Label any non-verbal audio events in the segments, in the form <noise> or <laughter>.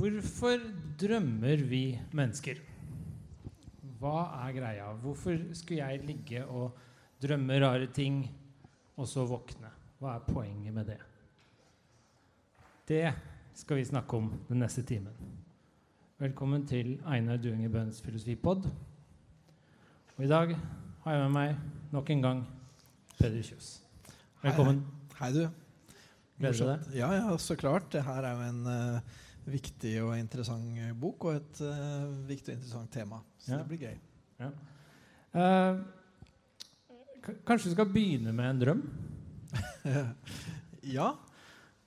Hvorfor drømmer vi mennesker? Hva er greia? Hvorfor skulle jeg ligge og drømme rare ting, og så våkne? Hva er poenget med det? Det skal vi snakke om den neste timen. Velkommen til Einar Duinger Bøhns filosofipod. Og i dag har jeg med meg nok en gang Peder Kjøs. Velkommen. Hei, du. Gleder du deg? Ja, ja, så klart. Det her er jo en eh, viktig og interessant bok, og et uh, viktig og interessant tema. Så Ja. det blir gøy. Ja. Uh, kanskje du skal begynne med en drøm? <laughs> ja.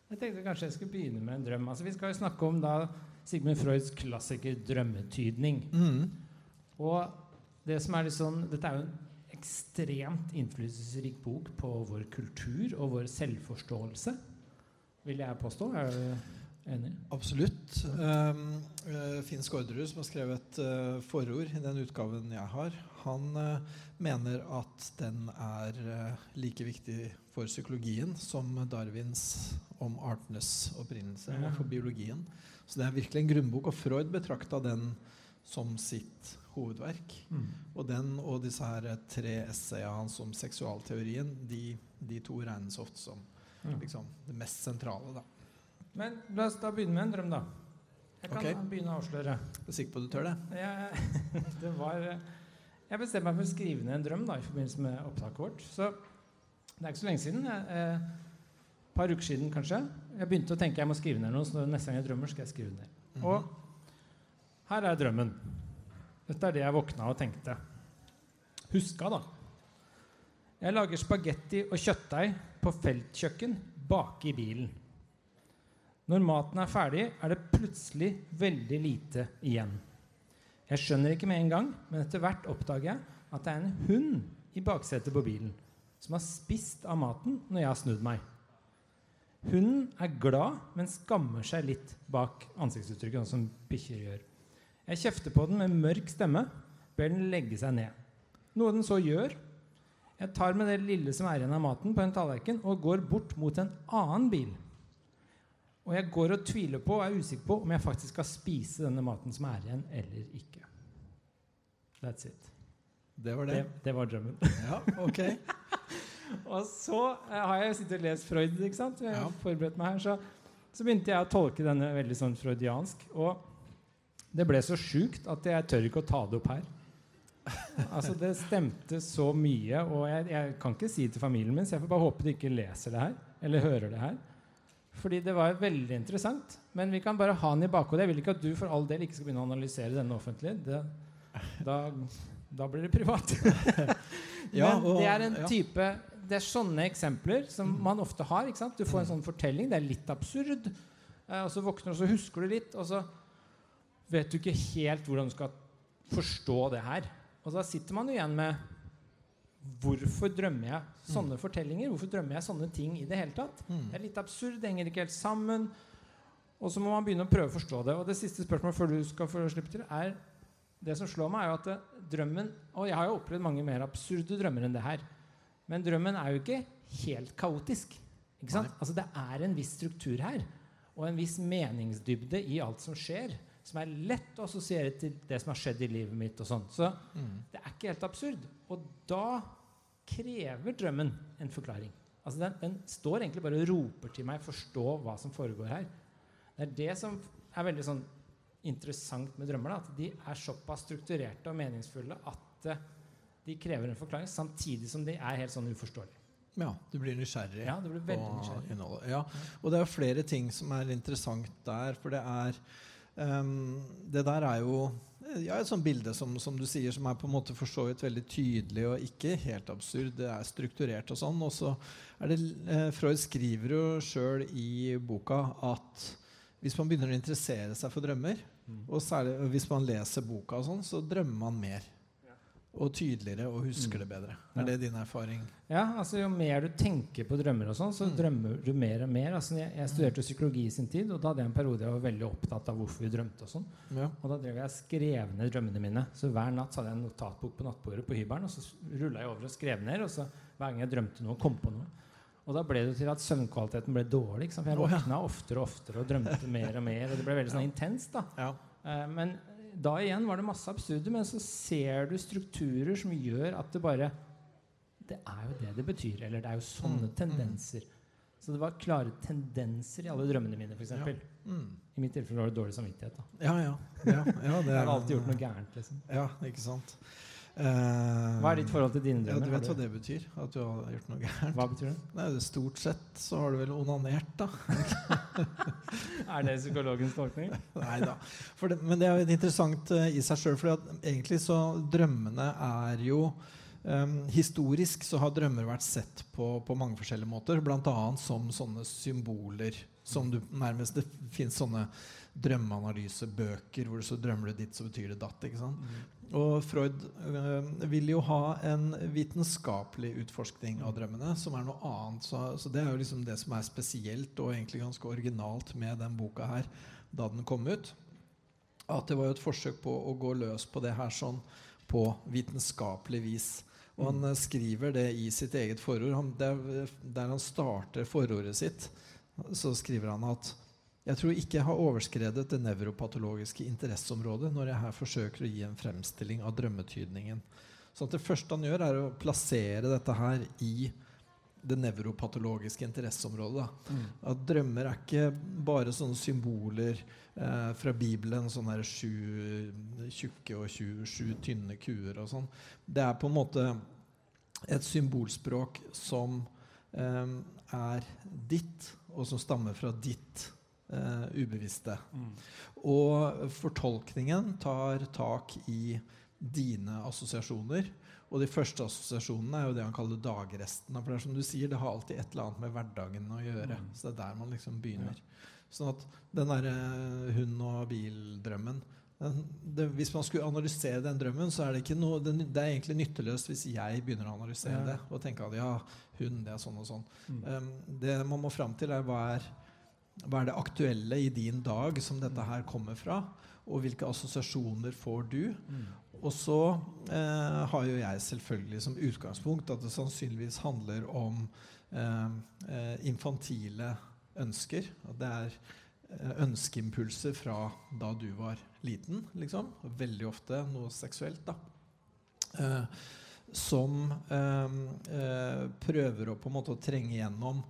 Jeg tenkte kanskje jeg skulle begynne med en drøm. Altså, vi skal jo snakke om da Sigmund Freuds klassiker 'drømmetydning'. Mm. Og det som er litt sånn, Dette er jo en ekstremt innflytelsesrik bok på vår kultur og vår selvforståelse, vil jeg påstå. Er du enig? Absolutt. Um, eh, Finn Skårderud, som har skrevet eh, forord i den utgaven jeg har, han eh, mener at den er like viktig for psykologien som Darwins om artenes opprinnelse Ja. for biologien. Så det er virkelig en grunnbok, og Freud betrakta den som sitt hovedverk. Og den og disse her tre essayene hans om seksualteorien, de, de to regnes ofte som liksom, det mest sentrale. da. Men la oss da begynne med en drøm, da. Jeg kan okay. begynne å avsløre. Jeg er sikker på at du tør det? Jeg, <laughs> det var, jeg bestemte meg for å skrive ned en drøm da, i forbindelse med opptaket vårt. Så det er ikke så lenge siden. Et eh, par uker siden kanskje. Jeg begynte å tenke jeg må skrive ned noe, så neste gang jeg drømmer, skal jeg skrive ned. ned. -hmm. Og her er drømmen. Dette er det jeg våkna og tenkte. Huska, da. Jeg lager spagetti og kjøttdeig på feltkjøkken bak i bilen. Når maten er ferdig, er det plutselig veldig lite igjen. Jeg skjønner ikke med en gang, men etter hvert oppdager jeg at det er en hund i baksetet på bilen som har spist av maten når jeg har snudd meg. Hunden er glad, men skammer seg litt bak ansiktsuttrykket, sånn som bikkjer gjør. Jeg kjefter på den med mørk stemme, ber den legge seg ned. Noe den så gjør. Jeg tar med det lille som er igjen av maten, på en tallerken og går bort mot en annen bil. Og jeg går og tviler på og er usikker på om jeg faktisk skal spise denne maten som er igjen, eller ikke. That's it. Det var Det, det. det var drømmen. Ja, ok. <laughs> Og så eh, har jeg sittet og lest Freud, ikke sant? Jeg Ja. forberedt meg her, så, så begynte jeg å tolke denne veldig sånn freudiansk. Og det ble så sjukt at jeg tør ikke å ta det opp her. Altså Det stemte så mye, og jeg, jeg kan ikke si det til familien min, så jeg får bare håpe de ikke leser det her, eller hører det her. Fordi det var veldig interessant. Men vi kan bare ha den i bakhodet. Jeg vil ikke at du for all del ikke skal begynne å analysere denne offentlig. Det, da, da blir det privat. <laughs> <laughs> Ja, Men det er en type Det er sånne eksempler som man ofte har. Du får en sånn fortelling. Det er litt absurd. Eh, og så våkner du, og så husker du litt, og så vet du ikke helt hvordan du skal forstå det her. Og da sitter man jo igjen med Hvorfor drømmer jeg sånne fortellinger? Hvorfor drømmer jeg sånne ting i det hele tatt? Mm. Det er litt absurd, det henger ikke helt sammen. Og så må man begynne å prøve å forstå det. Og det siste spørsmålet før du skal få slippe til, er Det som slår meg, er jo at det- drømmen Og jeg har jo opplevd mange mer absurde drømmer enn det her. Men drømmen er jo ikke helt kaotisk. Ikke sant? Nei. Altså Det er en viss struktur her. Og en viss meningsdybde i alt som skjer. Som er lett å assosiere til det som har skjedd i livet mitt. og sånt. Så Mm. det er ikke helt absurd. Og da krever drømmen en forklaring. Altså den, den står egentlig bare og roper til meg 'forstå hva som foregår her'. Det er det som er veldig sånn interessant med drømmer. Da, at de er såpass strukturerte og meningsfulle at eh, de krever en forklaring, samtidig som de er helt sånn uforståelige. Ja, du blir nysgjerrig Ja, du blir veldig på nysgjerrig. innholdet. Ja, og det er flere ting som er interessant der, for det er Det der er jo ja, et sånt bilde som, som du sier, som er på en måte for så vidt veldig tydelig og ikke helt absurd. Det er strukturert og sånn. Og så er det eh, Freud skriver jo sjøl i boka at hvis man begynner å interessere seg for drømmer, og særlig hvis man leser boka og sånn, så drømmer man mer. Og tydeligere og husker det bedre. Ja. Er det din erfaring? Ja, altså Jo mer du tenker på drømmer, og sånn, så Mm. drømmer du mer og mer. Altså, jeg, jeg studerte jo psykologi i sin tid, og da hadde jeg en periode jeg var veldig opptatt av hvorfor vi drømte. og sånn. Ja. Og da drev jeg skrev ned drømmene mine. Så hver natt så hadde jeg en notatbok på nattbordet på hybelen, og så rulla jeg over og skrev ned. Og så hver gang jeg drømte noe, kom på noe. Og da ble det til at søvnkvaliteten ble dårlig. For jeg våkna oftere og oftere og drømte mer og mer. Og det ble veldig sånn intenst. da. Ja. Eh, men da igjen var det masse absurde, men så ser du strukturer som gjør at det bare Det er jo det det betyr. Eller det er jo sånne Mm, mm. tendenser. Så det var klare tendenser i alle drømmene mine, f.eks. Ja. Mm. I mitt tilfelle var det dårlig samvittighet. da. Ja, ja. ja, ja <laughs> det Jeg er, har alltid gjort noe gærent. liksom. Ja, ikke sant. Eh, Hva er ditt forhold til dine Ja, drømmer? du vet hva det betyr? At du har gjort noe gærent? Hva betyr det? Nei, Stort sett så har du vel onanert, da. <laughs> Er det psykologens tolkning? <laughs> Nei da. Det, men det er jo interessant uh, i seg sjøl, for egentlig så drømmene er jo um, Historisk så har drømmer vært sett på på mange forskjellige måter, bl.a. som sånne symboler. Som du nærmest Det fins sånne drømmeanalysebøker hvor så drømmer du ditt, så betyr det datt. ikke sant? Og Freud øh, vil jo ha en vitenskapelig utforskning av drømmene, som er noe annet. Så, så det er jo liksom det som er spesielt og egentlig ganske originalt med den boka her da den kom ut. At det var jo et forsøk på å gå løs på det her sånn på vitenskapelig vis. Og han øh, skriver det i sitt eget forord. Han, der, der han starter forordet sitt, så skriver han at jeg tror ikke jeg har overskredet det nevropatologiske interesseområdet når jeg her forsøker å gi en fremstilling av drømmetydningen. Så det første han gjør, er å plassere dette her i det nevropatologiske interesseområdet. Mm. At drømmer er ikke bare sånne symboler eh, fra Bibelen, sånne her sju tjukke og sju, sju tynne kuer og sånn. Det er på en måte et symbolspråk som eh, er ditt, og som stammer fra ditt eh, ubevisste. Mm. Og fortolkningen tar tak i dine assosiasjoner. Og de første assosiasjonene er jo det han kaller dagrestene. For det er som du sier, det har alltid et eller annet med hverdagen å gjøre. Mm. Så det er der man liksom begynner. Sånn at den derre hund- og bildrømmen det, Hvis man skulle analysere den drømmen, så er det ikke noe det, Det er egentlig nytteløst hvis jeg begynner å analysere Ja. det og tenke at ja, hun, det er sånn og sånn. Mm. Um, det man må fram til, er hva er hva er det aktuelle i din dag som dette her kommer fra? Og hvilke assosiasjoner får du? Mm. Og så eh, har jo jeg selvfølgelig som utgangspunkt at det sannsynligvis handler om eh, eh, infantile ønsker. At det er eh, ønskeimpulser fra da du var liten, liksom. Veldig ofte noe seksuelt, da. Eh, som eh, prøver å på en måte å trenge gjennom,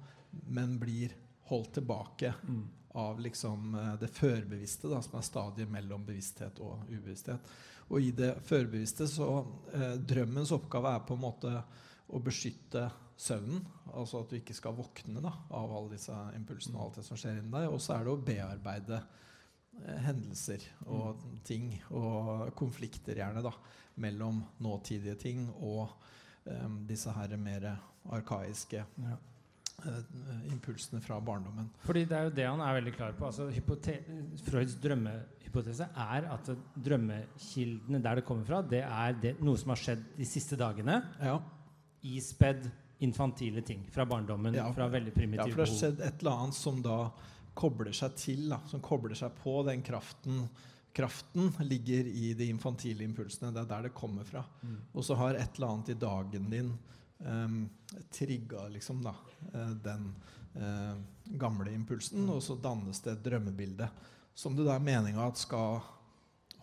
men blir holdt tilbake Mm. av liksom eh, det førbevisste, da, som er stadiet mellom bevissthet og ubevissthet. Og i det førbevisste så eh, Drømmens oppgave er på en måte å beskytte søvnen. Altså at du ikke skal våkne da, av alle disse impulsene og alt det som skjer inni deg. Og så er det å bearbeide eh, hendelser og ting og konflikter, gjerne, da, mellom nåtidige ting og eh, disse her mer arkaiske Ja. Eh, impulsene fra barndommen. Fordi det er jo det han er veldig klar på. Altså, Freuds drømmehypotese er at drømmekildene der det kommer fra, det er det, noe som har skjedd de siste dagene. Ja. Ispedd infantile ting fra barndommen. Ja, fra veldig Ja, for det har skjedd et eller annet som da kobler seg til, da, som kobler seg på den kraften. Kraften ligger i de infantile impulsene. Det er der det kommer fra. Mm. Og så har et eller annet i dagen din um, trigga liksom da, eh, den uh, gamle impulsen, og så dannes det et drømmebilde som det da er meninga at skal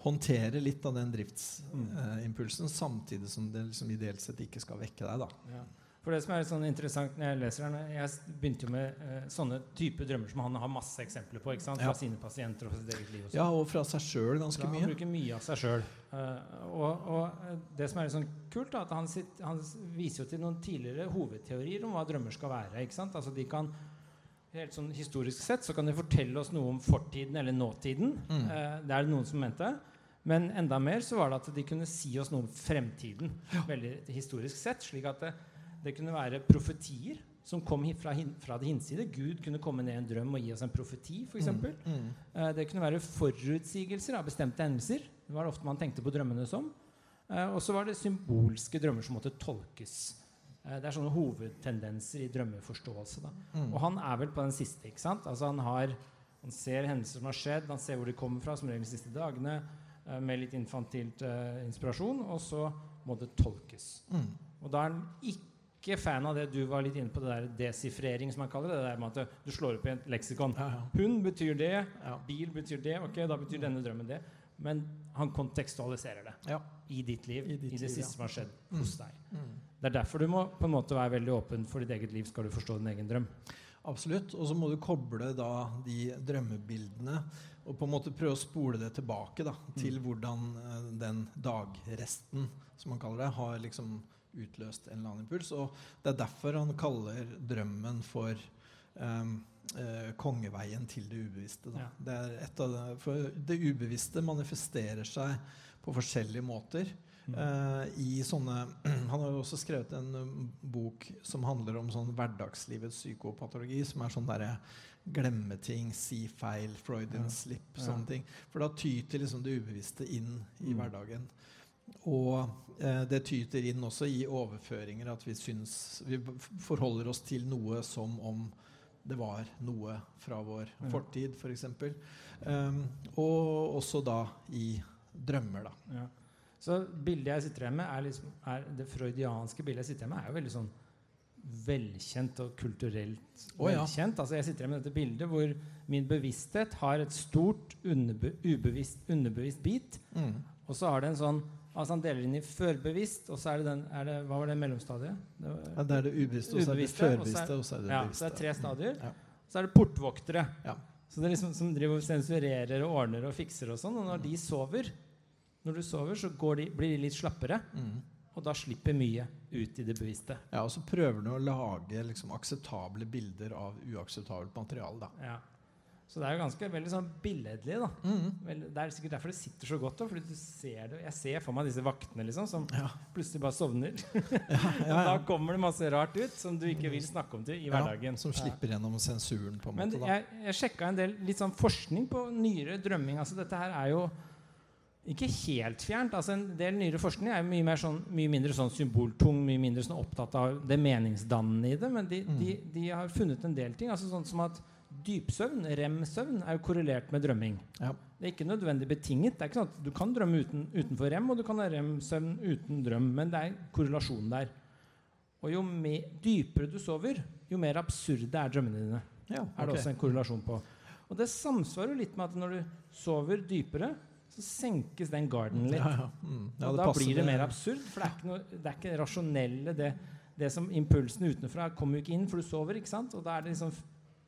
håndtere litt av den driftsimpulsen, samtidig som det liksom ideelt sett ikke skal vekke deg. da. Ja. For det som er sånn interessant når jeg leser den Jeg begynte jo med eh, sånne type drømmer som han har masse eksempler på ikke sant? fra Ja. sine pasienter og sitt eget liv. Og sånn. Ja, og fra seg sjøl ganske mye. han bruker mye av seg sjøl. og, og eh, det som er litt sånn kult, er at han, sitt, han viser jo til noen tidligere hovedteorier om hva drømmer skal være. ikke sant? Altså de kan Helt sånn Historisk sett så kan de fortelle oss noe om fortiden eller nåtiden. Mm. Uh, det er det noen som mente. Men enda mer så var det at de kunne si oss noe om fremtiden. Veldig historisk sett, slik at det, det kunne være profetier som kom fra, fra det hinside. Gud kunne komme ned i en drøm og gi oss en profeti, f.eks. Mm, mm. Eh, Det kunne være forutsigelser av bestemte hendelser. Det var det ofte man tenkte på drømmene som. Eh, Og så var det symbolske drømmer som måtte tolkes. Eh, Det er sånne hovedtendenser i drømmeforståelse. Da. Mm. Og han er vel på den siste. ikke sant? Altså Han har han ser hendelser som har skjedd, han ser hvor de kommer fra, som regel de siste dagene, med litt infantilt uh, inspirasjon, og så må det tolkes. Mm. Og da er han ikke ikke fan av det du var litt inne på, det der desifrering, som man kaller det. Det der med at du slår opp i et leksikon. Ja, ja. Hund betyr det, Ja. bil betyr det, ok, da betyr denne drømmen det. Men han kontekstualiserer det Ja. i ditt liv, I i, det liv, siste som har skjedd Mm. hos deg. Mm. Det er derfor du må på en måte være veldig åpen for ditt eget liv, skal du forstå din egen drøm. Absolutt. Og så må du koble da de drømmebildene og på en måte prøve å spole det tilbake da, til hvordan eh, den dagresten, som han kaller det, har liksom utløst en eller annen impuls. Og det er derfor han kaller drømmen for um, uh, kongeveien til det ubevisste. Da. Ja. Det er det, for det ubevisste manifesterer seg på forskjellige måter. Mm. Eh, i sånne <clears throat> Han har jo også skrevet en um, bok som handler om sånn hverdagslivets psykopatologi, som er sånn derre glemme ting, si feil, Freudian Ja. slip, sånne ting. For da tyter liksom det ubevisste inn i Mm. hverdagen. Og eh, det tyter inn også i overføringer, at vi syns Vi forholder oss til noe som om det var noe fra vår Ja. fortid, f.eks. Um, og også da i drømmer, da. Ja. Så bildet jeg sitter igjen med, er, liksom, er det freudianske bildet jeg sitter igjen med, er jo veldig sånn velkjent og kulturelt Å, ja. velkjent. Altså jeg sitter igjen med dette bildet hvor min bevissthet har et stort underbe ubevisst, underbevisst bit, Mm. og så har det en sånn Altså Han deler inn i førbevisst, og så er det den er det, Hva var det mellomstadiet? Det var, Ja, det er det ubevisste, og så er det førbevisste, og så er det ja, bevisste. så det er tre stadier. Ja. Så er det portvoktere. Ja. Så det er liksom Som driver og sensurerer og ordner og fikser og sånn. Og når de sover, når du sover, så går de, blir de litt slappere. Mm. Og da slipper mye ut i det bevisste. Ja, og så prøver du å lage liksom, akseptable bilder av uakseptabelt materiale. Da. Ja. Så det er jo ganske veldig sånn billedlig. da Mm. Vel, Det er sikkert derfor det sitter så godt. Da, fordi du ser det Jeg ser for meg disse vaktene liksom som Ja. plutselig bare sovner. <laughs> Ja, da kommer det masse rart ut som du ikke vil snakke om til i hverdagen. Ja, som slipper gjennom sensuren, på en Men måte. Da. jeg, jeg sjekka en del litt sånn forskning på nyere drømming. Altså dette her er jo ikke helt fjernt. altså En del nyere forskning er mye, mer sånn, mye mindre sånn symboltung, mye mindre sånn opptatt av det meningsdannende i det. Men de, Mm. de, de har funnet en del ting. altså Sånn som at dypsøvn, rem-søvn, er jo korrelert med drømming. Ja. Det er ikke nødvendig betinget. Det er ikke sånn at Du kan drømme uten, utenfor rem, og du kan ha rem-søvn uten drøm. Men det er korrelasjon der. Og jo dypere du sover, jo mer absurde er drømmene dine Ja, er det også en korrelasjon på. Og det samsvarer jo litt med at når du sover dypere, så senkes den garden litt. Ja, ja. Mm. Ja, og da blir det mer absurd, for det er ikke, noe, det er ikke rasjonelle det, det som Impulsen utenfra kommer jo ikke inn, for du sover, ikke sant? Og da er det liksom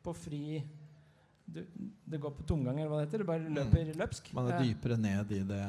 på fri du, Det går på tomgang, eller hva det heter. Du bare løper løpsk. Man er dypere ned i det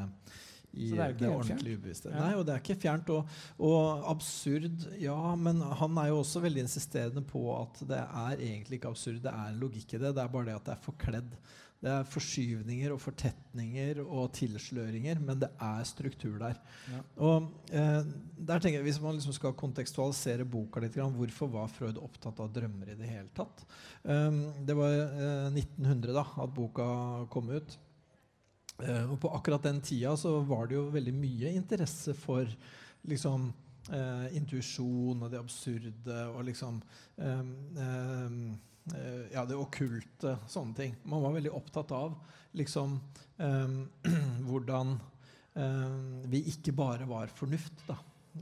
i det det, ordentlig ubevisste. Ja. Nei, og det er ikke fjernt. Og, og absurd, ja, men han er jo også veldig insisterende på at det er egentlig ikke absurd, det er en logikk i det. Det er bare det at det er forkledd. Det er forskyvninger og fortetninger og tilsløringer, men det er struktur der. Ja. Og eh, der tenker jeg, Hvis man liksom skal kontekstualisere boka litt, hvorfor var Freud opptatt av drømmer i det hele tatt? Um, det var eh, 1900 da, at boka kom ut. Eh, og på akkurat den tida så var det jo veldig mye interesse for liksom eh, intuisjon og det absurde og liksom eh, eh, Ja, det okkulte, sånne ting. Man var veldig opptatt av liksom eh, <clears throat> hvordan eh, vi ikke bare var fornuft, da.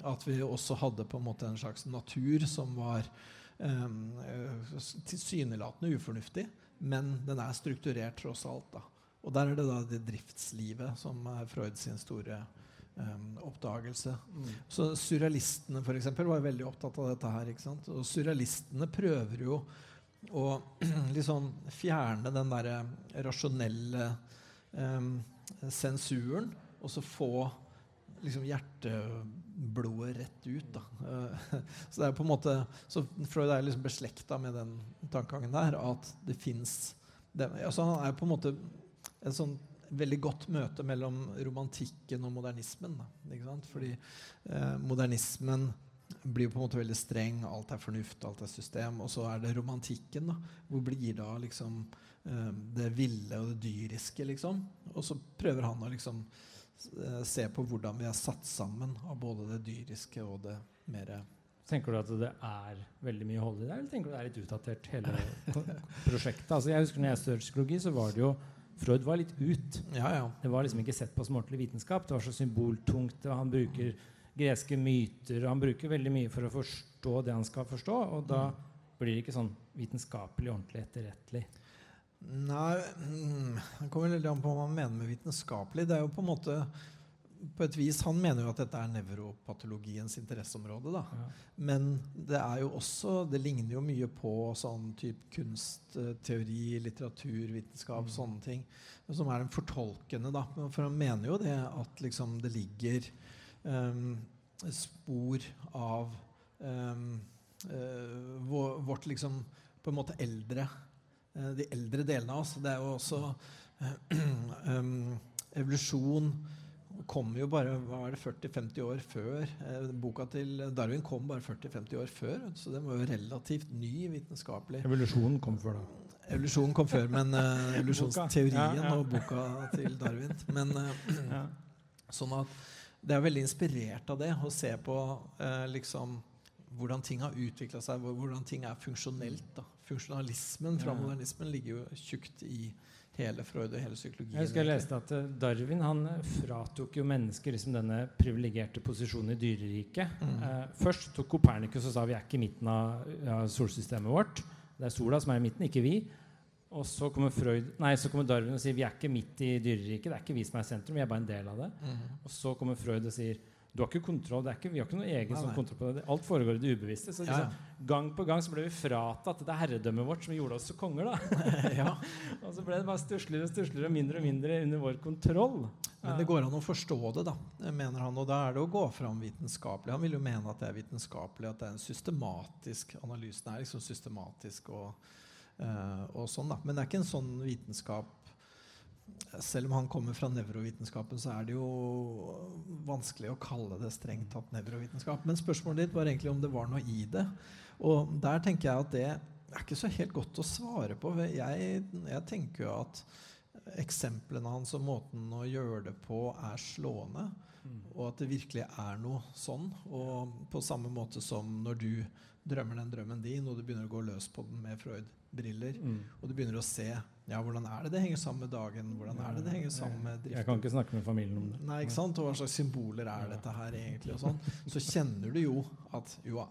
At vi også hadde på en måte en slags natur som var eh, eh, tilsynelatende ufornuftig, men den er strukturert tross alt. da. Og der er det da det driftslivet som er Freud sin store um, oppdagelse. Mm. Så surrealistene for eksempel, var veldig opptatt av dette her. ikke sant? Og surrealistene prøver jo å <clears throat> liksom fjerne den derre rasjonelle eh, sensuren, og så få liksom hjerteblodet rett ut. da. Eh, <laughs> så det er på en måte, så Freud er liksom beslekta med den tankegangen der, at det fins altså Han er på en måte et sånn veldig godt møte mellom romantikken og modernismen. Da? Fordi eh, modernismen blir jo på en måte veldig streng. Alt er fornuft, alt er system. Og så er det romantikken. da, Hvor blir da liksom eh, det ville og det dyriske, liksom? Og så prøver han å liksom eh, se på hvordan vi er satt sammen av både det dyriske og det mer Tenker du at det er veldig mye hold i det, eller tenker du det er litt utdatert, hele prosjektet? Altså jeg husker når jeg studerte psykologi, så var det jo Freud var litt ut. Ja, ja. Det var liksom ikke sett på som ordentlig vitenskap. Det var så symboltungt. og Han bruker greske myter. Han bruker veldig mye for å forstå det han skal forstå, og da blir det ikke sånn vitenskapelig ordentlig etterrettelig. Nei, mm, det kommer veldig an på hva man mener med vitenskapelig. Det er jo på en måte på et vis, Han mener jo at dette er nevropatologiens interesseområde. da. Ja. Men det er jo også, det ligner jo mye på sånn type kunstteori, litteraturvitenskap, Mm. sånne ting. Som er den fortolkende, da. For han mener jo det at liksom det ligger spor av ehm, eh, vårt liksom på en måte eldre eh, De eldre delene av oss. Det er jo også eh, <clears throat> ehm, Evolusjon kom jo bare hva er det, 40-50 år før. Boka til Darwin kom bare 40-50 år før, så den var jo relativt ny vitenskapelig. Evolusjonen kom før, da. Evolusjonen kom før, men <laughs> uh, evolusjonsteorien Ja, ja. og boka til Darwin. Men <clears throat> uh, sånn at det er veldig inspirert av det å se på eh, liksom hvordan ting har utvikla seg, hvordan ting er funksjonelt. da. Funksjonalismen fra modernismen ligger jo tjukt i hele Freud og hele psykologien. Jeg husker jeg leste at eh, Darwin han eh, fratok jo mennesker liksom denne privilegerte posisjonen i dyreriket. Mm. Eh, først tok Kopernikus og sa vi er ikke i midten av ja, solsystemet vårt. Det er sola som er i midten, ikke vi. Og så kommer, Freud, nei, så kommer Darwin og sier vi er ikke midt i dyreriket. Det er ikke vi som er sentrum, vi er bare en del av det. Mm. Og så kommer Freud og sier du har ikke kontroll, det er ikke, vi har ikke noe egen Nei, nei. kontroll på det. Alt foregår i det ubevisste. Så Ja, ja. gang på gang så ble vi fratatt det herredømmet vårt som gjorde oss til konger. da. <laughs> ja. <laughs> Og så ble det bare stussligere og stussligere og mindre og mindre under vår kontroll. Men det går an å forstå det, da, mener han. Og da er det å gå fram vitenskapelig. Han vil jo mene at det er vitenskapelig, at det er en systematisk analyse. Det er liksom systematisk og, og sånn, da. Men det er ikke en sånn vitenskap selv om han kommer fra nevrovitenskapen, så er det jo vanskelig å kalle det strengt tatt nevrovitenskap. Men spørsmålet ditt var egentlig om det var noe i det. Og der tenker jeg at det er ikke så helt godt å svare på. Jeg, jeg tenker jo at eksemplene hans og måten å gjøre det på er slående. Og at det virkelig er noe sånn. Og på samme måte som når du drømmer den drømmen din, og du begynner å gå løs på den med Freud-briller, Mm. og du begynner å se ja, hvordan er det det henger sammen med dagen, hvordan er det det henger sammen med driften. Jeg kan ikke snakke med familien om det. Nei, ikke sant? Og hva slags symboler er dette her egentlig? og sånn. Så kjenner du jo at jo,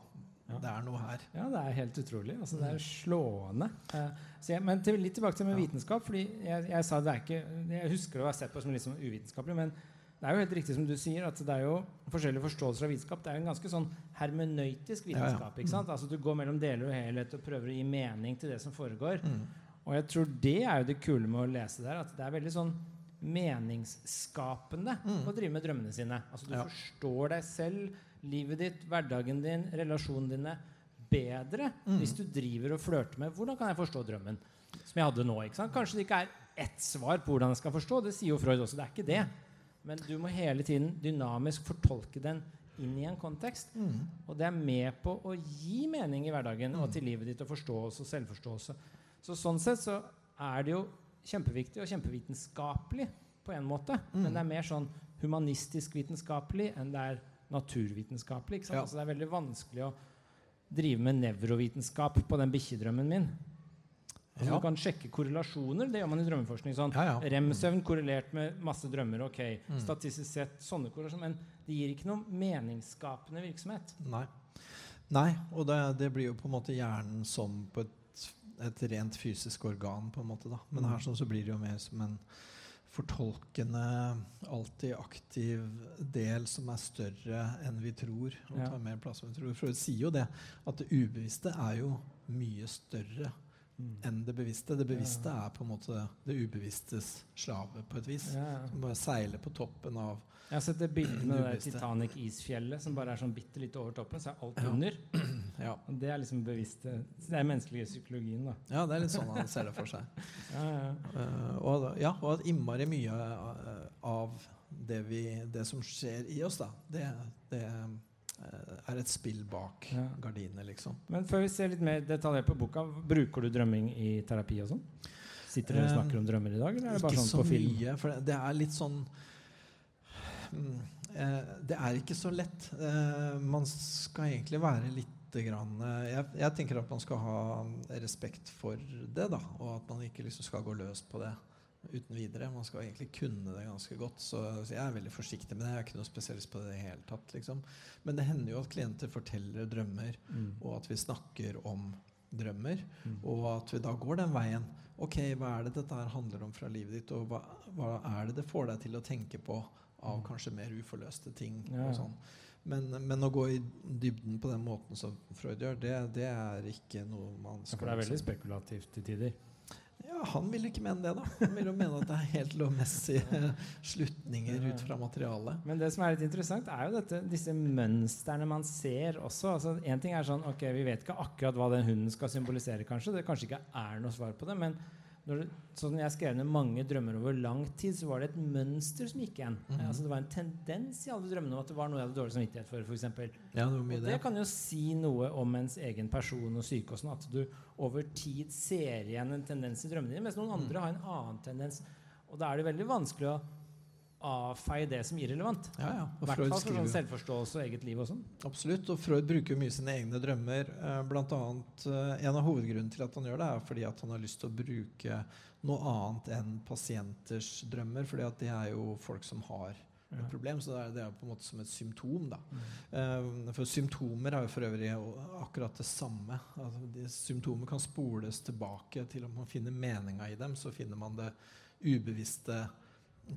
det er noe her. Ja, det er helt utrolig. Altså, det er slående. Eh, jeg, men til, litt tilbake til med vitenskap. fordi jeg, jeg sa det er ikke, jeg husker å ha sett på som sånn uvitenskapelig, men det er jo helt riktig som du sier, at det er jo forskjellige forståelser av vitenskap. Det er jo en ganske sånn hermenøytisk vitenskap. ikke sant? Altså Du går mellom deler og helhet og prøver å gi mening til det som foregår. Mm. Og jeg tror det er jo det kule med å lese der, at det er veldig sånn meningsskapende Mm. å drive med drømmene sine. Altså Du Ja. forstår deg selv, livet ditt, hverdagen din, relasjonene dine bedre Mm. hvis du driver og flørter med 'Hvordan kan jeg forstå drømmen?' Som jeg hadde nå. ikke sant? Kanskje det ikke er ett svar på hvordan jeg skal forstå. Det sier jo Freud også. Det er ikke det. Men du må hele tiden dynamisk fortolke den inn i en kontekst. Mm. Og det er med på å gi mening i hverdagen og Mm. til livet ditt og forståelse og selvforståelse. Så sånn sett så er det jo kjempeviktig og kjempevitenskapelig på en måte. Mm. Men det er mer sånn humanistisk vitenskapelig enn det er naturvitenskapelig. Ja. Altså det er veldig vanskelig å drive med nevrovitenskap på den bikkjedrømmen min. Altså Ja. Du kan sjekke korrelasjoner. Det gjør man i drømmeforskning. sånn Ja, ja. Rem-søvn korrelert med masse drømmer. ok, Mm. Statistisk sett sånne korrelasjoner. Men det gir ikke noe meningsskapende virksomhet. Nei. Nei, og det, det blir jo på en måte hjernen som på et, et rent fysisk organ, på en måte. da. Men Mm. her sånn så blir det jo mer som en fortolkende, alltid aktiv del som er større enn vi tror. Og tar mer plass enn vi tror. For Freud sier jo det, at det ubevisste er jo mye større enn det bevisste. Det bevisste er på en måte det ubevisstes slave, på et vis. Som bare seiler på toppen av Jeg har sett det bildet med det. Titanic-isfjellet som bare er sånn bitte litt over toppen. Så er alt under. <clears throat> Ja, det er liksom bevisste Det er menneskelige psykologien, da. ja det er litt sånn han ser det for seg. <laughs> Ja, ja. Eh, og, ja, og at innmari mye eh, av det, vi, det som skjer i oss, da, det, det er et spill bak Ja. gardinene, liksom. Men før vi ser litt mer detaljert på boka, bruker du drømming i terapi og sånn? Sitter dere og Eh, snakker om drømmer i dag, eller er det bare Ikke sånn så på film? mye, for det, er litt sånn mm, eh, Det er ikke så lett. Eh, man skal egentlig være litt grann, eh, jeg, jeg tenker at man skal ha respekt for det, da, og at man ikke liksom skal gå løs på det uten videre. Man skal egentlig kunne det ganske godt. Så, så jeg er veldig forsiktig med det. Jeg er ikke noe spesialist på det i det hele tatt. Liksom. Men det hender jo at klienter forteller drømmer, Mm. og at vi snakker om drømmer. Mm. Og at vi da går den veien. Ok, hva er det dette her handler om fra livet ditt, og hva, hva er det det får deg til å tenke på av Mm. kanskje mer uforløste ting? Ja, og sånn. Men, men å gå i dybden på den måten som Freud gjør, det, det er ikke noe man Ja, For det er veldig liksom- spekulativt til tider. Ja, Han vil ikke mene det, da. Han vil jo mene at det er helt lovmessige slutninger ut fra materialet. Men det som er litt interessant, er jo dette, disse mønstrene man ser også. Altså, en ting er sånn, ok, Vi vet ikke akkurat hva den hunden skal symbolisere, kanskje. Det kanskje ikke er noe svar på det. Men når det, sånn jeg skrev ned mange drømmer over lang tid, så var det et mønster som gikk igjen. Mhm. Altså, det var en tendens i alle drømmene om at det var noe jeg hadde dårlig samvittighet for. For eksempel. Ja, det og det. kan jo si noe om ens egen person og syke. og sånn, At du over tid ser igjen en tendens i drømmene dine, mens noen Mm. andre har en annen tendens. Og da er det veldig vanskelig å avfeie det som irrelevant. Ja, ja. I Og hvert fall for sånn selvforståelse og eget liv og sånn. Absolutt. Og Freud bruker mye sine egne drømmer. Eh, blant annet, eh, en av hovedgrunnene til at han gjør det, er fordi at han har lyst til å bruke noe annet enn pasienters drømmer. fordi at det er jo folk som har et problem, så det er, det er på en måte som et symptom. da. Mm. Eh, for symptomer er jo for øvrig akkurat det samme. Altså, de symptomer kan spoles tilbake til om man finner meninga i dem. Så finner man det ubevisste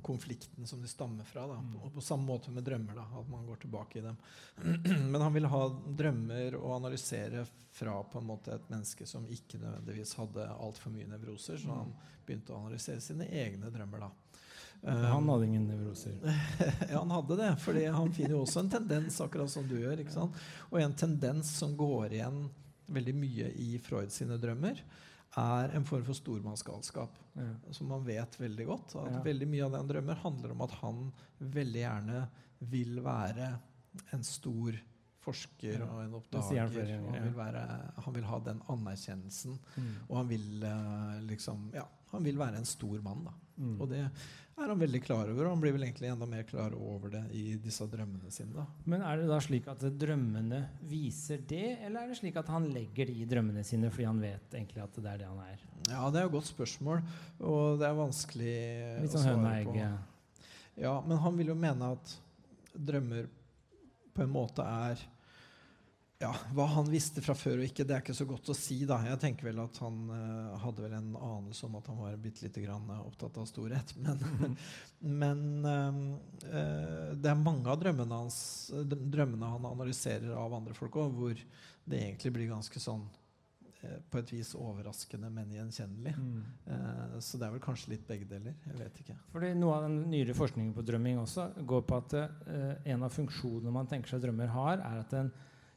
konflikten som de stammer fra. Da. Mm. Og på samme måte med drømmer, da, at man går tilbake i dem. <clears throat> Men han ville ha drømmer og analysere fra på en måte et menneske som ikke nødvendigvis hadde altfor mye nevroser, så han begynte å analysere sine egne drømmer. da. Han hadde ingen nevroser. <laughs> ja, han hadde det. For han finner jo også en tendens, akkurat som du gjør. Og en tendens som går igjen veldig mye i Freud sine drømmer, er en form for stormannsgalskap. Ja. Som man vet veldig godt. At Ja. Veldig mye av det han drømmer, handler om at han veldig gjerne vil være en stor forsker Ja, og en oppdager. flere han, vil være, han vil ha den anerkjennelsen. Mm. Og han vil eh, liksom Ja, han vil være en stor mann, da. Mm. Og det er han veldig klar over, og han blir vel egentlig enda mer klar over det i disse drømmene sine. da. Men er det da slik at drømmene viser det, eller er det slik at han legger det i drømmene sine fordi han vet egentlig at det er det han er? Ja, det er et godt spørsmål, og det er vanskelig Litt å sånn svare høna og på. Ja, men han vil jo mene at drømmer på en måte er ja, Hva han visste fra før og ikke, det er ikke så godt å si. da. Jeg tenker vel at han uh, hadde vel en anelse om at han var bitte lite grann eh, opptatt av storhet. <laughs> Men, men uh, uh, det er mange av drømmene, hans, drømmene han analyserer av andre folk òg, hvor det egentlig blir ganske sånn på et vis overraskende, men gjenkjennelig. Mm. Så det er vel kanskje litt begge deler. Jeg vet ikke. Fordi Noe av den nyere forskningen på drømming også går på at en av funksjonene man tenker seg drømmer har, er at den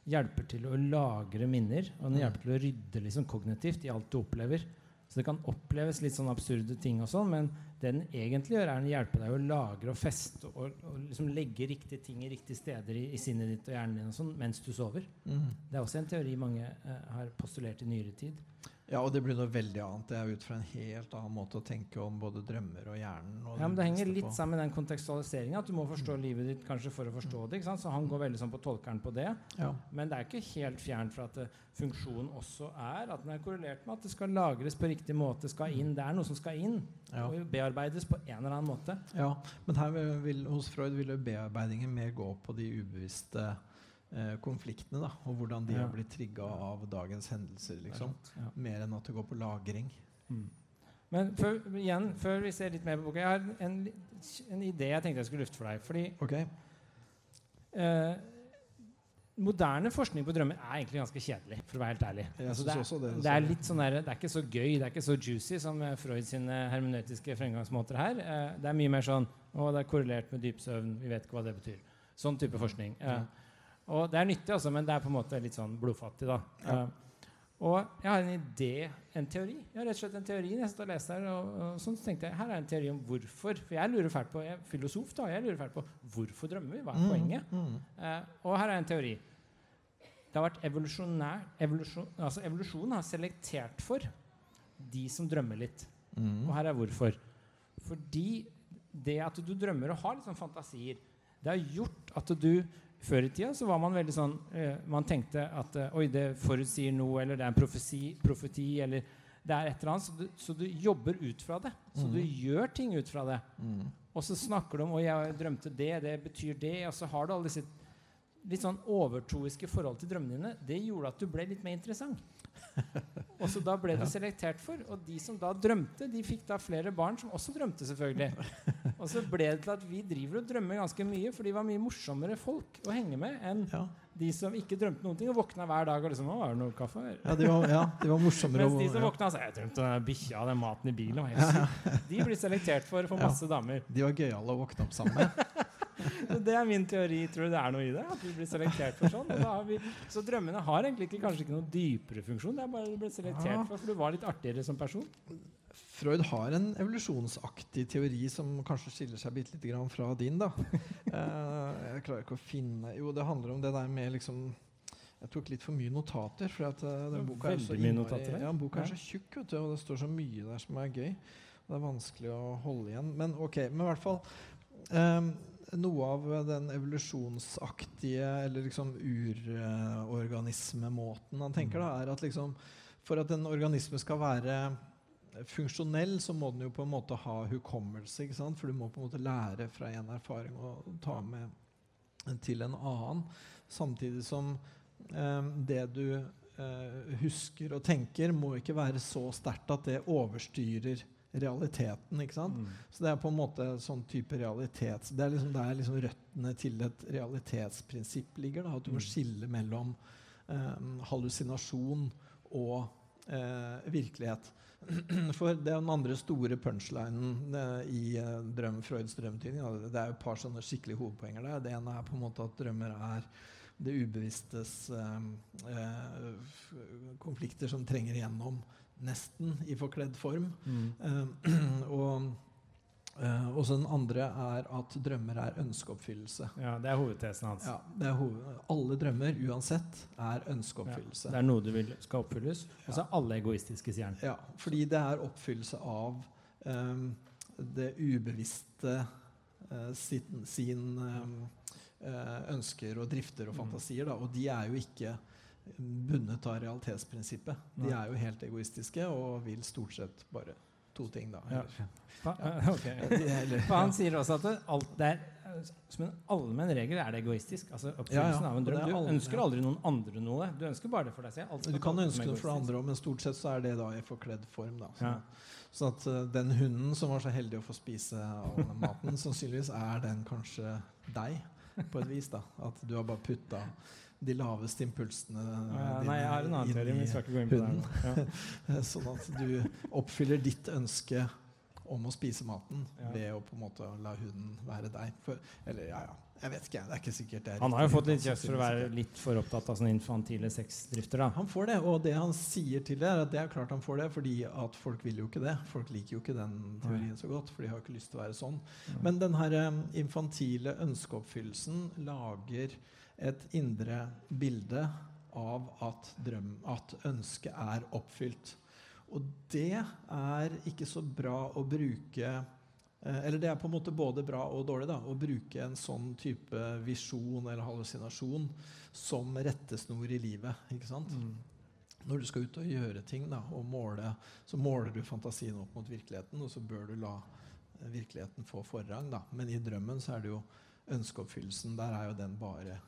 hjelper til å lagre minner. Og den Mm. hjelper til å rydde liksom kognitivt i alt du opplever. Så det kan oppleves litt sånn absurde ting, og sånn, men det den egentlig gjør, er den hjelper deg å lagre og feste og, og liksom legge riktige ting i riktige steder i, i sinnet ditt og hjernen din og sånn, mens du sover. Mm. Det er også en teori mange eh, har postulert i nyere tid. Ja, og det blir noe veldig annet. Det er ut fra en helt annen måte å tenke om både drømmer og hjernen. Og Ja, men Det henger litt på. sammen med den kontekstualiseringa. At du må forstå livet ditt kanskje for å forstå det. ikke sant? Så han går veldig sånn på tolkeren på det. Ja. Men det er ikke helt fjernt fra at funksjonen også er at den er korrelert med at det skal lagres på riktig måte. skal inn. Det er noe som skal inn Ja. og bearbeides på en eller annen måte. ja. Men her vil, hos Freud vil jo bearbeidingen mer gå på de ubevisste eh, konfliktene. da, Og hvordan de Ja. har blitt trigga av dagens hendelser. liksom. Ja. Mer enn at det går på lagring. Mm. Men før, igjen, før vi ser litt mer på boka, jeg har en, en idé jeg tenkte jeg skulle lufte for deg. fordi okay. eh, moderne forskning på drømmer er egentlig ganske kjedelig, for å være helt ærlig. Altså, det, er, det, det er litt sånn der, det er ikke så gøy, det er ikke så juicy som eh, Freud sine hermenøytiske fremgangsmåter her. Eh, det er mye mer sånn Å, det er korrelert med dyp søvn, vi vet ikke hva det betyr. Sånn type forskning. Eh, og det er nyttig, altså, men det er på en måte litt sånn blodfattig, da. Ja. Uh, og jeg har en idé, en teori. Jeg har rett og slett en teori jeg satt og leste her. Og, og sånn, så tenkte jeg, Her er en teori om hvorfor. For jeg lurer fælt på, jeg er filosof da, jeg lurer fælt på hvorfor drømmer vi? Hva er poenget? Mm, mm. Eh, og her er en teori. Det har vært evolusjonær evolusjon, altså Evolusjonen har selektert for de som drømmer litt. Mm. Og her er hvorfor. Fordi det at du drømmer og har sånn fantasier, det har gjort at du Før i tida så var man veldig sånn eh, Man tenkte at eh, Oi, det forutsier noe, eller det er en profesi, profeti, eller det er et eller annet, så du, så du jobber ut fra det. Så Mm. du gjør ting ut fra det. Mm. Og så snakker du om Oi, jeg drømte det, det betyr det. Og så har du alle disse litt sånn overtroiske forhold til drømmene dine. Det gjorde at du ble litt mer interessant. <laughs> Og så da ble det selektert for. Og de som da drømte, de fikk da flere barn som også drømte, selvfølgelig. <laughs> Og så ble det til at vi driver og drømmer ganske mye, for de var mye morsommere folk å henge med enn Ja. de som ikke drømte noen ting og våkna hver dag og liksom Å, er det noe kaffe her? Ja, de var, ja, de var morsommere. Mens de som våkna og sa 'Jeg drømte bikkja og den maten i bilen'. <laughs> De blir selektert for Ja. masse damer. De var gøyale å våkne opp sammen med. <laughs> <laughs> Det er min teori. Tror du det er noe i det? At vi blir selektert for sånn? Vi, så drømmene har egentlig ikke, kanskje ikke noen dypere funksjon. Det er bare du ble selektert Ja. for, for du var litt artigere som person. Freud har en evolusjonsaktig teori som kanskje skiller seg bitte lite grann fra din. da. <laughs> Eh, jeg klarer ikke å finne Jo, det handler om det der med liksom Jeg tok litt for mye notater. for at uh, den boka er så notater. Ja, boka er så tjukk, vet du, og det står så mye der som er gøy. Og Det er vanskelig å holde igjen. Men ok, men i hvert fall eh, Noe av den evolusjonsaktige eller liksom urorganismemåten han tenker, da, er at liksom for at en organisme skal være funksjonell, så må den jo på en måte ha hukommelse. ikke sant? For du må på en måte lære fra en erfaring og ta med til en annen. Samtidig som eh, det du eh, husker og tenker, må ikke være så sterkt at det overstyrer realiteten. ikke sant? Mm. Så det er på en måte sånn type realitet Det er liksom der liksom røttene til et realitetsprinsipp ligger. da, At du må Mm. skille mellom eh, hallusinasjon og eh, virkelighet. <clears throat> For det er den andre store punchlinen eh, i eh, drøm, Freuds drømmetydning. Det er jo et par sånne skikkelige hovedpoenger der. Det ene er på en måte at drømmer er det ubevisstes eh, eh, konflikter som trenger igjennom nesten i forkledd form. Mm. Uh, <clears throat> og Uh, og så den andre er at drømmer er ønskeoppfyllelse. Ja, det er hovedtesen hans. Ja, det er hoved, alle drømmer uansett er ønskeoppfyllelse. Det er noe du vil skal oppfylles. Og så er alle egoistiske, sier han. Ja, fordi det er oppfyllelse av um, det ubevisste uh, sin, sin um, uh, ønsker og drifter og Mm. fantasier. Da, og de er jo ikke bundet av realitetsprinsippet. De er jo helt egoistiske og vil stort sett bare to ting, da. Ja. Eller- Fa- <laughs> ok. De- eller- For han sier også at alt er, eh, som en allmenn regel er det egoistisk. Altså oppfyllelsen Ja, ja, av en drøm. Du ønsker aldri noen andre noe. Du ønsker bare det for deg selv. Alt Du kan ønske det for andre òg, men stort sett så er det da i forkledd form. da. Så, Ja. så at uh, den hunden som var så heldig å få spise den maten, sannsynligvis er den kanskje deg, på et vis. da. At du har bare putta de laveste impulsene Ja, nei, jeg har en annen teori, men vi skal ikke gå inn på det. Ja. <laughs> Sånn at du oppfyller ditt ønske om å spise maten Ja. ved å på en måte la hunden være deg. For, eller ja, ja. Jeg vet ikke. Det er ikke sikkert det er Han har jo fått litt kjeft for å være litt for opptatt av sånne infantile sexdrifter. da. Han får det, og det han sier til det, er at det er klart han får det, fordi at folk vil jo ikke det. Folk liker jo ikke den teorien så godt, for de har jo ikke lyst til å være sånn. Men den her eh, infantile ønskeoppfyllelsen lager et indre bilde av at, drøm, at ønsket er oppfylt. Og det er ikke så bra å bruke eh, Eller det er på en måte både bra og dårlig da, å bruke en sånn type visjon eller hallusinasjon som rettesnor i livet. ikke sant? Mm. Når du skal ut og gjøre ting, da, og måle, så måler du fantasien opp mot virkeligheten, og så bør du la eh, virkeligheten få forrang. Da. Men i drømmen så er det jo ønskeoppfyllelsen. Der er jo den bare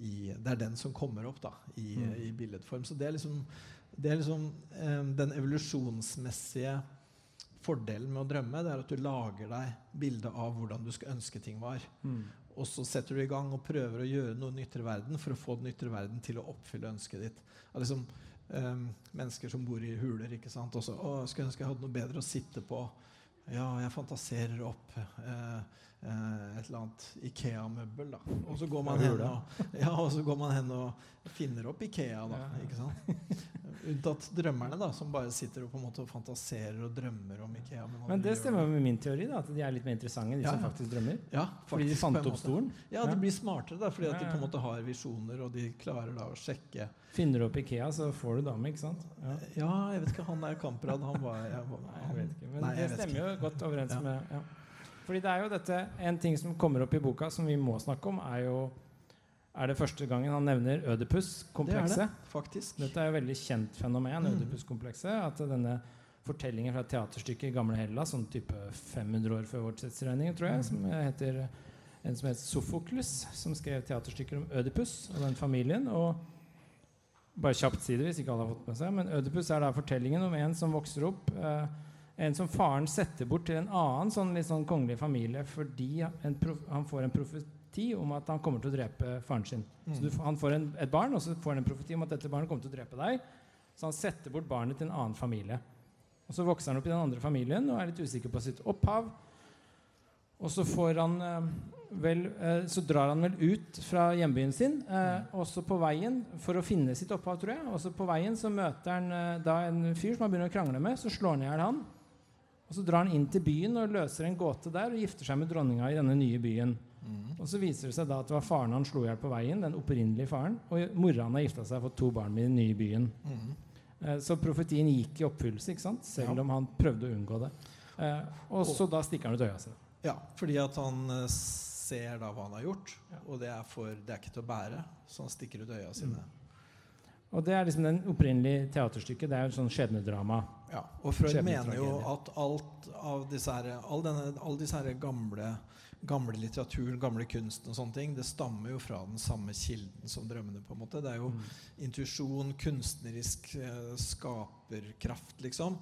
i Det er den som kommer opp da, i, Mm. i billedform. Så det er liksom, det er liksom eh, den evolusjonsmessige fordelen med å drømme. Det er at du lager deg bilde av hvordan du skal ønske ting var. Mm. Og så setter du i gang og prøver å gjøre noe i ytre verden for å få den ytre verden til å oppfylle ønsket ditt. Det er liksom em, Mennesker som bor i huler. ikke sant? Og så, å, jeg skulle ønske jeg hadde noe bedre å sitte på. Ja, jeg fantaserer opp eh, et eller annet Ikea-møbel. da. <laughs> Og så går man <laughs> Ja, hen og, ja, så går man hen og finner opp Ikea. da, ikke sant? <laughs> Unntatt drømmerne, da, som bare sitter og på en måte fantaserer og drømmer om Ikea. men Men det stemmer med min teori, da, at de er litt mer interessante, de Ja, som faktisk drømmer. Ja, Fordi de fant opp stolen. Ja, de blir smartere da, fordi at de på en måte har visjoner, og de klarer da å sjekke Finner du opp Ikea, så får du dame, ikke sant? Ja. Ja, jeg vet ikke, han er Kamprad, han var jeg, han, Nei, jeg vet ikke. Men Nei, det stemmer ikke. jo godt overens med ja. Fordi det er jo dette En ting som kommer opp i boka som vi må snakke om, er jo er det første gangen han nevner Ødipus-komplekset. Det er det, faktisk. Dette er jo veldig kjent fenomen, Mm. Ødipus-komplekset. At denne fortellingen fra teaterstykket i gamle Hellas, sånn type 500 år før vår tidsregning, tror jeg, som heter en som heter Sofokles, som skrev teaterstykker om Ødipus og den familien. og bare kjapt si det hvis ikke alle har fått med seg, men Ødipus er da fortellingen om en som vokser opp. Eh, en som faren setter bort til en annen sånn litt sånn kongelig familie fordi han får en profeti om at han kommer til å drepe faren sin. Mm. Så du, han får en, et barn, og så får han en profeti om at dette barnet kommer til å drepe deg. Så han setter bort barnet til en annen familie. Og så vokser han opp i den andre familien og er litt usikker på sitt opphav. Og så får han eh, vel eh, Så drar han vel ut fra hjembyen sin. Eh, også på veien for å finne sitt opphav, tror jeg. Også på veien så møter han da en fyr som han begynner å krangle med. Så slår han i hjel han. Og så drar han inn til byen og løser en gåte der og gifter seg med dronninga i denne nye byen. Mm. Og så viser det seg da at det var faren han slo i hjel på veien. Den opprinnelige faren. Og mora han har gifta seg og fått to barn med den nye byen. Mm. Eh, Så profetien gikk i oppfyllelse, ikke sant? selv Ja. om han prøvde å unngå det. Eh, og så da stikker han ut øya sine. Ja, fordi at han eh, ser da hva han har gjort, og det er, for, det er ikke til å bære, så han stikker ut øya sine. Og det er liksom den opprinnelige teaterstykket. Det er jo et sånn skjebnedrama. Ja, og Freud mener jo at alt av disse her, all denne, all disse her gamle, gamle litteraturen, gamle kunsten og sånne ting, det stammer jo fra den samme kilden som drømmene. på en måte. Det er jo Mm. intuisjon, kunstnerisk eh, skaperkraft, liksom.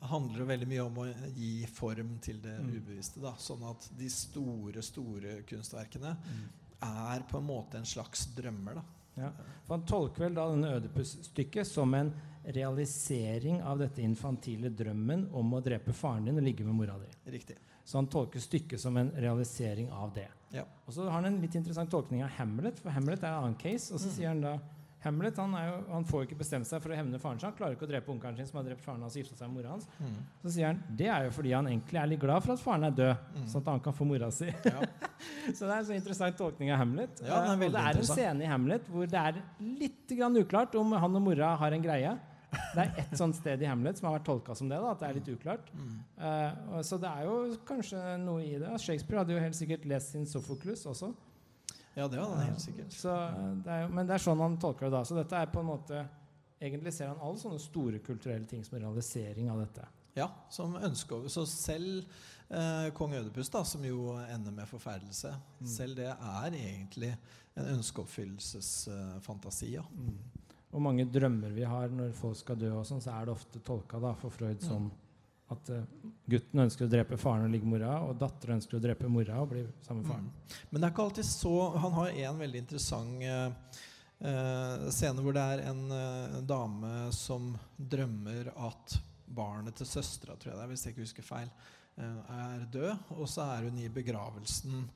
handler jo veldig mye om å gi form til det Mm. ubevisste. da, Sånn at de store, store kunstverkene Mm. er på en måte en slags drømmer. da. Ja. Han tolker vel da denne Ødipus-stykket som en realisering av dette infantile drømmen om å drepe faren din og ligge med mora di. Riktig. Så han tolker stykket som en realisering av det. Ja. Og så har han en litt interessant tolkning av Hamlet, for Hamlet er en annen case. Og så Mm. sier han da Hamlet han, er jo, han får ikke bestemt seg for å hevne faren sin. Han klarer ikke å drepe onkelen sin som har drept faren hans og gifta seg med mora hans. Mm. Så sier han det er jo fordi han egentlig er litt glad for at faren er død, Mm. sånn at han kan få mora si. Ja. <laughs> Så det er en så interessant tolkning av Hamlet. Ja, og det er en scene i Hamlet hvor det er litt grann uklart om han og mora har en greie. Det er ett sånt sted i Hamlet som har vært tolka som det. da, At det er litt uklart. Mm. Uh, så det er jo kanskje noe i det. Shakespeare hadde jo helt sikkert lest sin Sophocles også. Ja, det var det helt sikkert. Så eh, det er men det er sånn han tolker det da. Så dette er på en måte Egentlig ser han alle sånne store kulturelle ting som en realisering av dette. Ja, som ønske over. Så selv eh, kong Ødepus, da, som jo ender med forferdelse, Mm. selv det er egentlig en ønskeoppfyllelsesfantasi. ja. Og mange drømmer vi har når folk skal dø, og sånn, så er det ofte tolka da, for Freud som Mm. At uh, gutten ønsker å drepe faren og ligge mora, og datteren ønsker å drepe mora og bli sammen med faren. Mm. Men det er ikke alltid så Han har en veldig interessant uh, uh, scene hvor det er en, en dame som drømmer at barnet til søstera, tror jeg det er, hvis jeg ikke husker feil, er død. Og så er hun i begravelsen,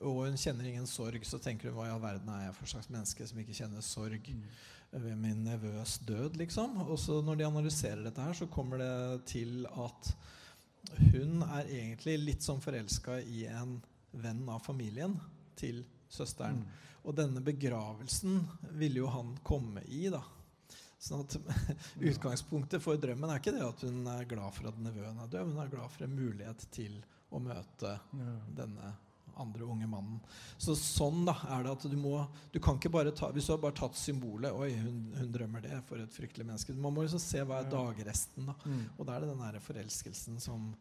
og hun kjenner ingen sorg. Så tenker hun hva i all verden er jeg for slags menneske som ikke kjenner sorg ved min nevøs død, liksom. Og så når de analyserer dette her, så kommer det til at hun er egentlig litt sånn forelska i en venn av familien til søsteren. Mm. Og denne begravelsen ville jo han komme i, da. Sånn at <laughs> Utgangspunktet for drømmen er ikke det at hun er glad for at nevøen er død, men hun er glad for en mulighet til å møte Ja. denne andre unge mannen. Så sånn da er det at du må Du kan ikke bare ta Hvis du har bare tatt symbolet Oi, hun, hun drømmer det, for et fryktelig menneske. Man må liksom se hva er dagresten, da. Mm. Og da er det den der forelskelsen som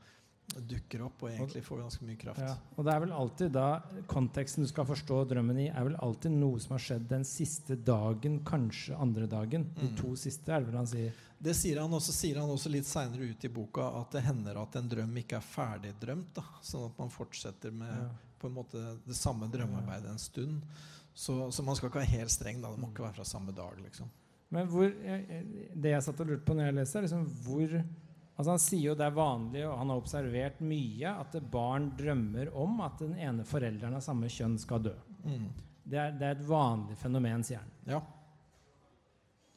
dukker opp og egentlig får ganske mye kraft. Ja. Og det er vel alltid da konteksten du skal forstå drømmen i, er vel alltid noe som har skjedd den siste dagen, kanskje andre dagen. De Mm. to siste, er det vel han sier. Det sier han også, sier han også litt seinere ut i boka, at det hender at en drøm ikke er ferdig drømt. Da. Sånn at man fortsetter med Ja. På en måte det samme drømmearbeidet en stund. Så, så man skal ikke være helt streng. Da. Det må ikke være fra samme dag. liksom. Men hvor, det jeg satt og lurte på når jeg leste, er liksom hvor Altså Han sier jo det er vanlig, og han har observert mye, at barn drømmer om at den ene forelderen av samme kjønn skal dø. Mm. Det er, det er et vanlig fenomen, sier han. Ja.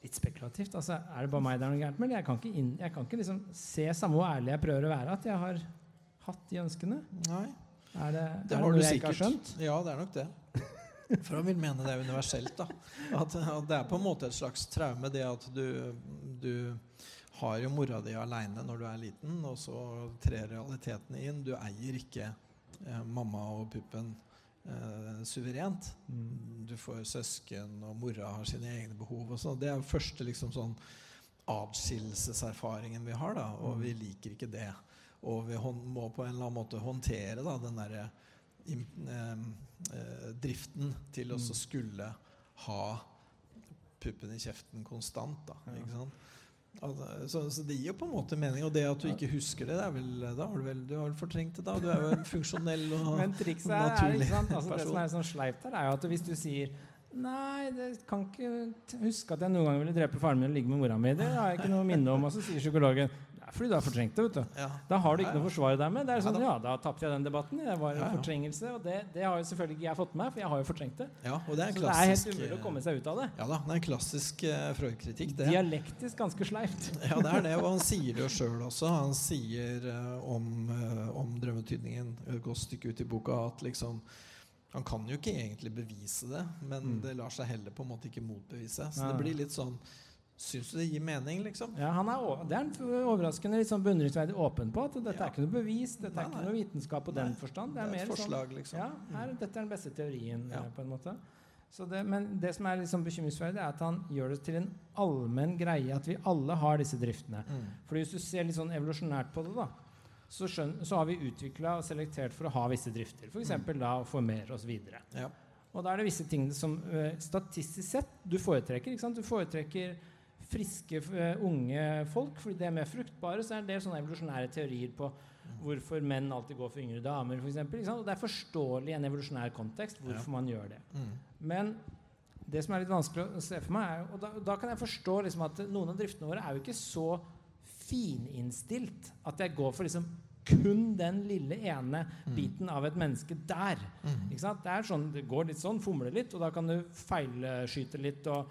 Litt spekulativt. altså Er det bare meg det er noe gærent med? Jeg kan ikke, inn, jeg kan ikke liksom se, samme hvor ærlig jeg prøver å være, at jeg har hatt de ønskene. Nei, Er det, det er har det du noe jeg ikke har sikkert. skjønt? Ja, det er nok det. For han vil mene det er universelt. da. At, at det er på en måte et slags traume, det at du, du har jo mora di aleine når du er liten, og så trer realitetene inn. Du eier ikke eh, mamma og puppen eh, suverent. Mm. Du får søsken, og mora har sine egne behov. og sånn. Det er første liksom sånn atskillelseserfaringen vi har, da, og vi liker ikke det. Og vi må på en eller annen måte håndtere da, den derre eh, driften til å så skulle ha puppen i kjeften konstant. Da, Ja. ikke sant? Altså, så, så det gir jo på en måte mening. Og det at du ikke husker det, det er vel, da har du vel du har fortrengt det. da Du er jo en funksjonell og <laughs> Men trikset er, er? Altså, det som er sånn sleipt her, er jo at hvis du sier Nei, jeg kan ikke huske at jeg noen gang ville drepe faren min og ligge med mora mi. Det har jeg ikke noe minne om. Og så sier psykologen fordi du har fortrengt det. vet du. ja. Da har du ikke noe å forsvare deg med. Det er sånn, ja, da tapte jeg den debatten. Det var en fortrengelse. Og det, det har jo selvfølgelig ikke jeg fått med meg, for jeg har jo fortrengt det. ja, og det er en Så det er helt umulig å komme seg ut av det. Ja da, det er en klassisk uh, Freud-kritikk. Dialektisk ganske sleipt. <laughs> Ja, det er det, og han sier det jo sjøl også. Han sier uh, om, uh, om drømmetydningen et godt stykke ut i boka at liksom Han kan jo ikke egentlig bevise det, men Mm. det lar seg heller på en måte ikke motbevise. Så det blir litt sånn Syns du det gir mening, liksom? Ja, han er, det er en overraskende sånn beundringsverdig åpen på. At dette Ja. er ikke noe bevis, dette Nei, er ikke noe vitenskap på den forstand. Det Det er er mer et sånn forslag, liksom. Ja, her, dette er den beste teorien, Ja. eh, på en måte. Så det, men det som er liksom bekymringsverdig, er at han gjør det til en allmenn greie at vi alle har disse driftene. Mm. Fordi hvis du ser litt sånn evolusjonært på det, da, så, skjøn, så har vi utvikla og selektert for å ha visse drifter. F.eks. Mm. da å formere oss videre. Ja. Og da er det visse ting som uh, statistisk sett du foretrekker. Du foretrekker friske, eh, unge folk fordi de er mer fruktbare. Så er det sånne evolusjonære teorier på hvorfor menn alltid går for yngre damer. For eksempel, ikke sant? Og det er forståelig i en evolusjonær kontekst hvorfor man gjør det. Mm. Men det som er litt vanskelig å se for meg, er, og da, da kan jeg forstå liksom at noen av driftene våre er jo ikke så fininnstilt at jeg går for liksom kun den lille ene Mm. biten av et menneske der. Mm. Det er sånn, det går litt sånn, fomler litt, og da kan du feilskyte litt. og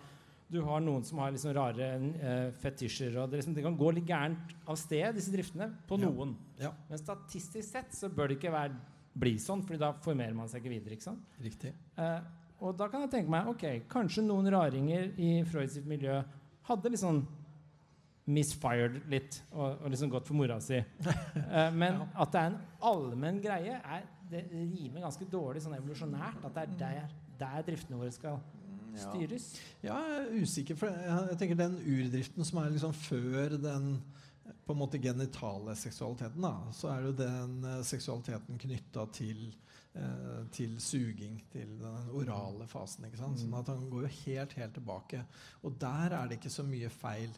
du har noen som har liksom rare eh, fetisjer. og det, liksom, det kan gå litt gærent av sted, disse driftene, på noen. Ja. Men statistisk sett så bør det ikke være, bli sånn, fordi da formerer man seg ikke videre. ikke sant? Riktig. Eh, og da kan jeg tenke meg ok, kanskje noen raringer i Freud sitt miljø hadde liksom misfired litt og, og liksom gått for mora si. <laughs> Eh, men Ja. at det er en allmenn greie, er, det rimer ganske dårlig sånn evolusjonært. At det er der, der driftene våre skal. Styres. Ja, jeg er usikker. For jeg, tenker den urdriften som er liksom før den på en måte genitale seksualiteten, da, så er jo den eh, seksualiteten knytta til eh, til suging, til den orale fasen. ikke sant? Sånn Mm. at han går jo helt, helt tilbake. Og der er det ikke så mye feil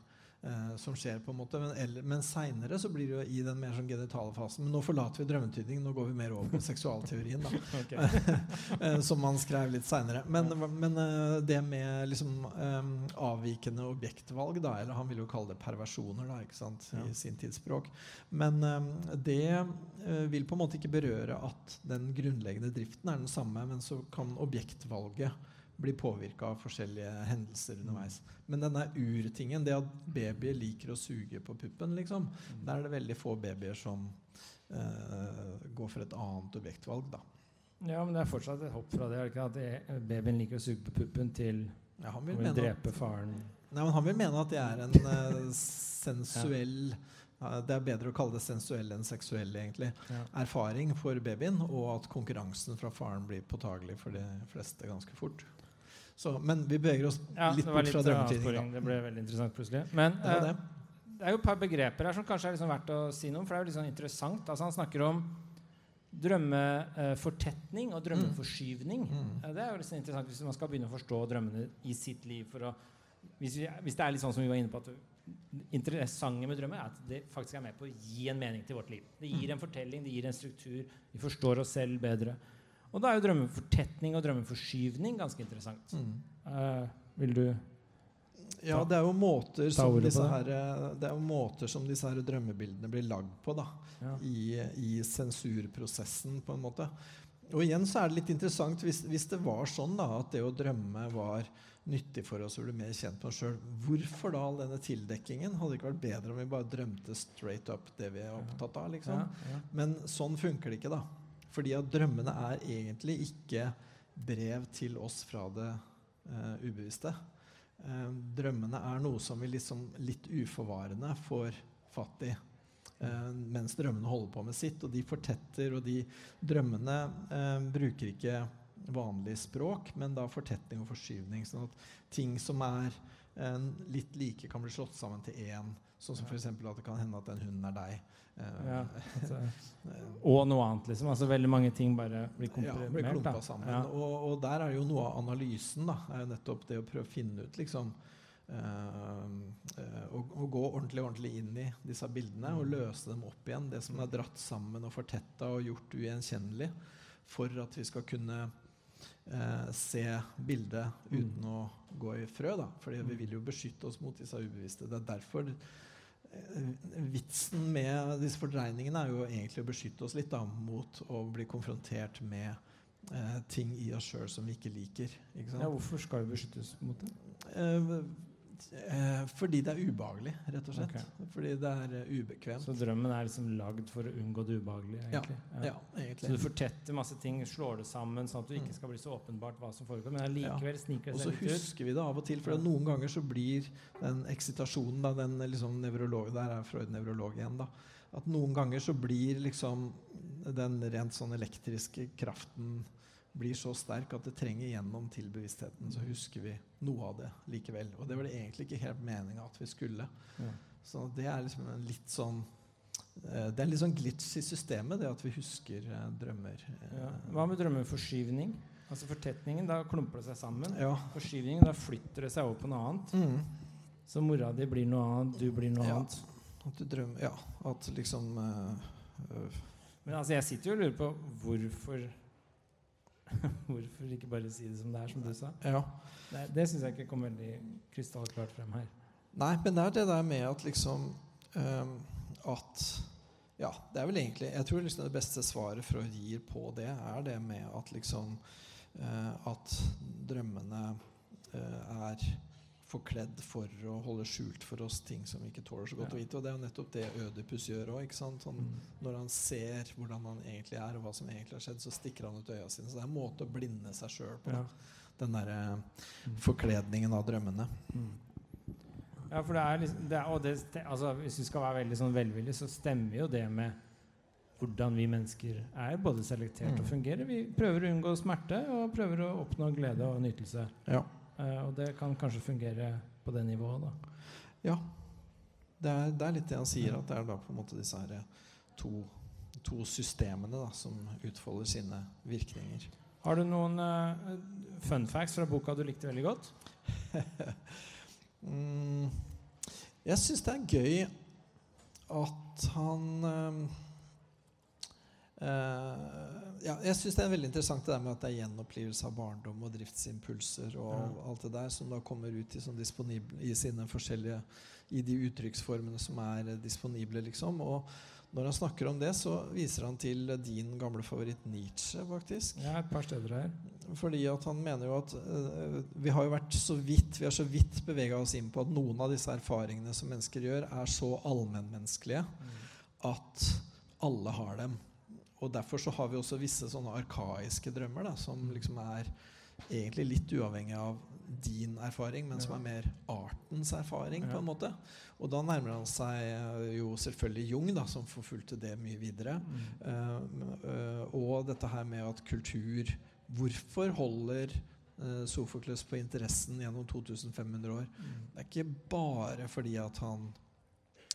eh, som skjer, på en måte. Men, eller, men seinere så blir det jo i den mer sånn genitale fasen. Men nå forlater vi drømmetydning, nå går vi mer over på <laughs> seksualteorien. <laughs> <laughs> Eh, som han skrev litt seinere. Men, men eh, det med liksom eh, avvikende objektvalg, da, eller han ville jo kalle det perversjoner da, ikke sant, Ja. i sin tidsspråk, men eh, det eh, vil på en måte ikke berøre at den grunnleggende driften er den samme, men så kan objektvalget bli påvirka av forskjellige hendelser underveis. Men denne urtingen, det at babyer liker å suge på puppen, liksom, der er det veldig få babyer som eh, går for et annet objektvalg, da. Ja, men det er fortsatt et hopp fra det. ikke At det, babyen liker å suge på puppen til Ja, han vil vil mene at drepe faren. Nei, men Han vil mene at det er en <laughs> eh, sensuell Det er bedre å kalle det sensuell enn seksuell, egentlig. Ja. Erfaring for babyen, og at konkurransen fra faren blir påtagelig for de fleste ganske fort. Så, men vi beveger oss Ja, litt bort fra eh, drømmetydning. Det ble veldig interessant plutselig. Men Det eh, det. er jo et par begreper her som kanskje er liksom verdt å si noe om. For det er jo litt sånn interessant. Altså Han snakker om drømmefortetning og drømmeforskyvning. Mm. Mm. Det er jo liksom interessant hvis man skal begynne å forstå drømmene i sitt liv. For å, hvis, vi, hvis det er litt sånn som vi var inne på at interessante med drømmer er at det faktisk er med på å gi en mening til vårt liv. Det gir Mm. en fortelling, det gir en struktur. Vi forstår oss selv bedre. Og da er jo drømmefortetning og drømmeforskyvning ganske interessant. Mm. Uh, vil du Ja, det er jo måter som disse her, eh, det er jo måter som disse her drømmebildene blir lagd på, da. ja. i, i sensurprosessen, på en måte. Og igjen så er det litt interessant hvis, hvis det var sånn da, at det å drømme var nyttig for oss å bli mer kjent med oss sjøl. Hvorfor da all denne tildekkingen? Hadde det ikke vært bedre om vi bare drømte straight up det vi er opptatt av? liksom? Ja, ja. Men sånn funker det ikke, da. Fordi at drømmene er egentlig ikke brev til oss fra det eh, ubevisste. Eh, drømmene er noe som vi liksom litt uforvarende får fatt i. eh, mens drømmene holder på med sitt. Og de fortetter, og de drømmene bruker ikke vanlig språk, men da fortetning og forskyvning. Sånn at ting som er litt like, kan bli slått sammen til én. Sånn som f.eks. at det kan hende at den hunden er deg. Eh, Ja, altså, <laughs> eh, og noe annet, liksom. Altså Veldig mange ting bare blir komprimert. ja, blir klumpa sammen. Ja. Og, og der er jo noe av analysen. da, er jo nettopp det å prøve å finne ut liksom eh, å, å gå ordentlig ordentlig inn i disse bildene og Mm. løse dem opp igjen. Det som er dratt sammen og fortetta og gjort ugjenkjennelig. For at vi skal kunne uh, se bildet Mm. uten å gå i frø. da, fordi vi Mm. vil jo beskytte oss mot disse ubevisste. Det er derfor Vitsen med disse fordreiningene er jo egentlig å beskytte oss litt da, mot å bli konfrontert med eh, ting i oss sjøl som vi ikke liker. Ikke sant? Ja, hvorfor skal vi beskyttes mot det? Eh, fordi det er ubehagelig, rett og slett. Okay. Fordi det er eh, ubekvemt. Så drømmen er liksom lagd for å unngå det ubehagelige? Egentlig. Ja, egentlig? Ja, Så du fortetter masse ting, slår det sammen, sånn at du ikke Mm. skal bli så åpenbart hva som foregår. Men allikevel sniker Og det så seg litt ut. husker vi det av og til, for Ja. noen ganger så blir den eksitasjonen da, den liksom nevrologen, Der er Freud nevrolog igjen, da. At noen ganger så blir liksom den rent sånn elektriske kraften blir så sterk at det trenger gjennom til bevisstheten. Så husker vi noe av det likevel. Og det var det egentlig ikke helt meninga at vi skulle. Ja. Så det er liksom en litt sånn eh, Det er litt sånn glitch i systemet, det at vi husker eh, drømmer. eh, Ja. Hva med drømmeforskyvning? Altså fortetningen, da klumper det seg sammen. Ja. Forskyvningen, da flytter det seg over på noe annet. Mm. Så mora di blir noe annet, du blir noe Ja. annet. At du drømmer Ja. At liksom øh, øh, Men altså, jeg sitter jo og lurer på hvorfor <laughs> Hvorfor ikke bare si det som det er, som du sa? Ja. Det, det syns jeg ikke kom veldig krystallklart frem her. Nei, men det er det der med at liksom um, At Ja, det er vel egentlig Jeg tror liksom det beste svaret Freud gir på det, er det med at liksom uh, At drømmene uh, er forkledd for å holde skjult for oss ting som vi ikke tåler så godt Ja. å vite. Og det er jo nettopp det Ødipus gjør òg. Mm. Når han ser hvordan han egentlig er, og hva som egentlig har skjedd, så stikker han ut øya sine. Så det er en måte å blinde seg sjøl på. Ja. Den derre Mm. forkledningen av drømmene. Mm. Ja, for det er liksom det er, Og det, altså, hvis vi skal være veldig sånn velvillige, så stemmer jo det med hvordan vi mennesker er både selektert Mm. og fungerer. Vi prøver å unngå smerte og prøver å oppnå glede og nytelse. Ja. Eh, og det kan kanskje fungere på det nivået, da. Ja. Det er, det er litt det han sier, at det er da på en måte disse her eh, to, to systemene da, som utfolder sine virkninger. Har du noen uh, fun facts fra boka du likte veldig godt? <laughs> Mm, jeg syns det er gøy at han eh, ja, Jeg syns det er veldig interessant det der med at det er gjenopplivelse av barndom og driftsimpulser og Ja. alt det der som da kommer ut i, sånn disponible, i sine forskjellige I de uttrykksformene som er eh, disponible, liksom. Og når han snakker om det, så viser han til din gamle favoritt Nietzsche, faktisk. Ja, et par steder her. Fordi at han mener jo at uh, vi har jo vært så vidt Vi har så vidt bevega oss inn på at noen av disse erfaringene som mennesker gjør, er så allmennmenneskelige at alle har dem. Og derfor så har vi også visse sånne arkaiske drømmer da, som liksom er egentlig litt uavhengig av din erfaring, men som er mer artens erfaring, på en måte. Og da nærmer han seg øh, jo selvfølgelig Jung, da, som forfulgte det mye videre. Mm. Uh, eh, og dette her med at kultur Hvorfor holder uh, Sofokles på interessen gjennom 2500 år? Mm. Det er ikke bare fordi at han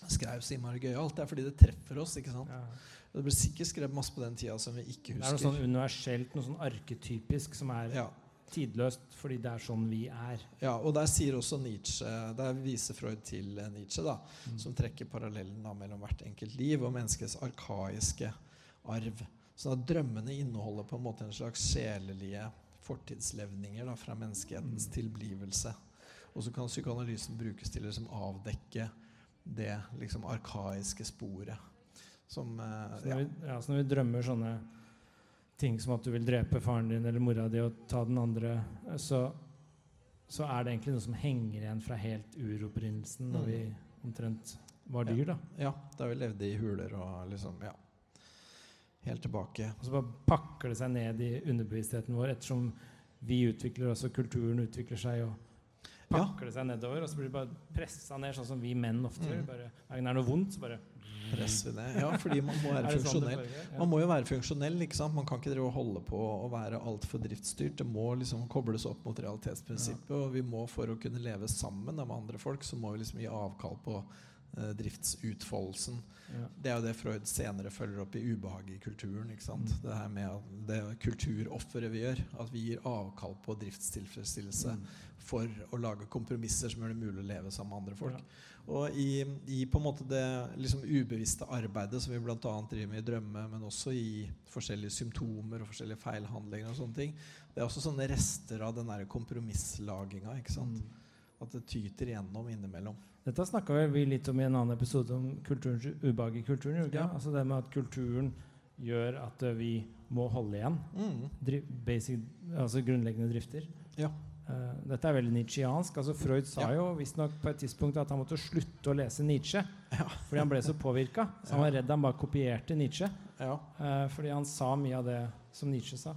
skrev så innmari gøyalt. Det er fordi det treffer oss. ikke sant? Ja. Det ble sikkert skrevet masse på den tida som vi ikke husker. Det er noe sånn universelt, noe sånn arketypisk, som er ja, tidløst fordi det er sånn vi er. ja, og der sier også Nietzsche Der viser Freud til eh, Nietzsche, da, Mm. som trekker parallellen da mellom hvert enkelt liv og menneskets arkaiske arv. Så da drømmene inneholder på en måte en slags sjelelige fortidslevninger da, fra menneskehetens Mm. tilblivelse. Og så kan psykoanalysen brukes til å liksom avdekke det liksom arkaiske sporet. Som uh, Så ja. når, vi, ja, så når vi drømmer sånne ting som at du vil drepe faren din eller mora di og ta den andre, eh, så, så er det egentlig noe som henger igjen fra helt uropprinnelsen når Mm. vi omtrent var dyr. da. ja, da vi levde i huler og liksom Ja. Helt tilbake. Og så bare pakker det seg ned i underbevisstheten vår ettersom vi utvikler også kulturen utvikler seg. og Ja. pakker det seg nedover, og så blir det bare pressa ned, sånn som vi menn ofte gjør. Mm. Bare, Hver det er noe vondt, så bare presser vi ned. Ja, fordi man må <laughs> være sånn funksjonell. Man må jo være funksjonell. ikke sant? Man kan ikke drive og holde på å være altfor driftsstyrt. Det må liksom kobles opp mot realitetsprinsippet. Og vi må for å kunne leve sammen med andre folk, så må vi liksom gi avkall på eh, driftsutfoldelsen. Det er jo det Freud senere følger opp i ubehaget i kulturen. ikke sant? Mm. Det her med at det kulturofferet vi gjør. At vi gir avkall på driftstilfredsstillelse Mm. for å lage kompromisser som gjør det mulig å leve sammen med andre folk. Og i, i på en måte det liksom ubevisste arbeidet som vi bl.a. driver med i drømme, men også i forskjellige symptomer og forskjellige feilhandlinger og sånne ting, det er også sånne rester av den der kompromisslaginga. ikke sant? Mm. At det tyter igjennom innimellom. Dette snakka vi litt om i en annen episode om kulturens ubehag i kulturen. ikke Ja. Altså det med at kulturen gjør at vi må holde igjen. Mm. Dri basic, altså grunnleggende drifter. Ja. Eh, dette er veldig nietzscheansk. Altså Freud sa Ja. jo visstnok på et tidspunkt at han måtte slutte å lese Nietzsche Ja. fordi han ble så påvirka. Så han var redd han bare kopierte Nietzsche. Ja. eh, fordi han sa mye av det som Nietzsche sa.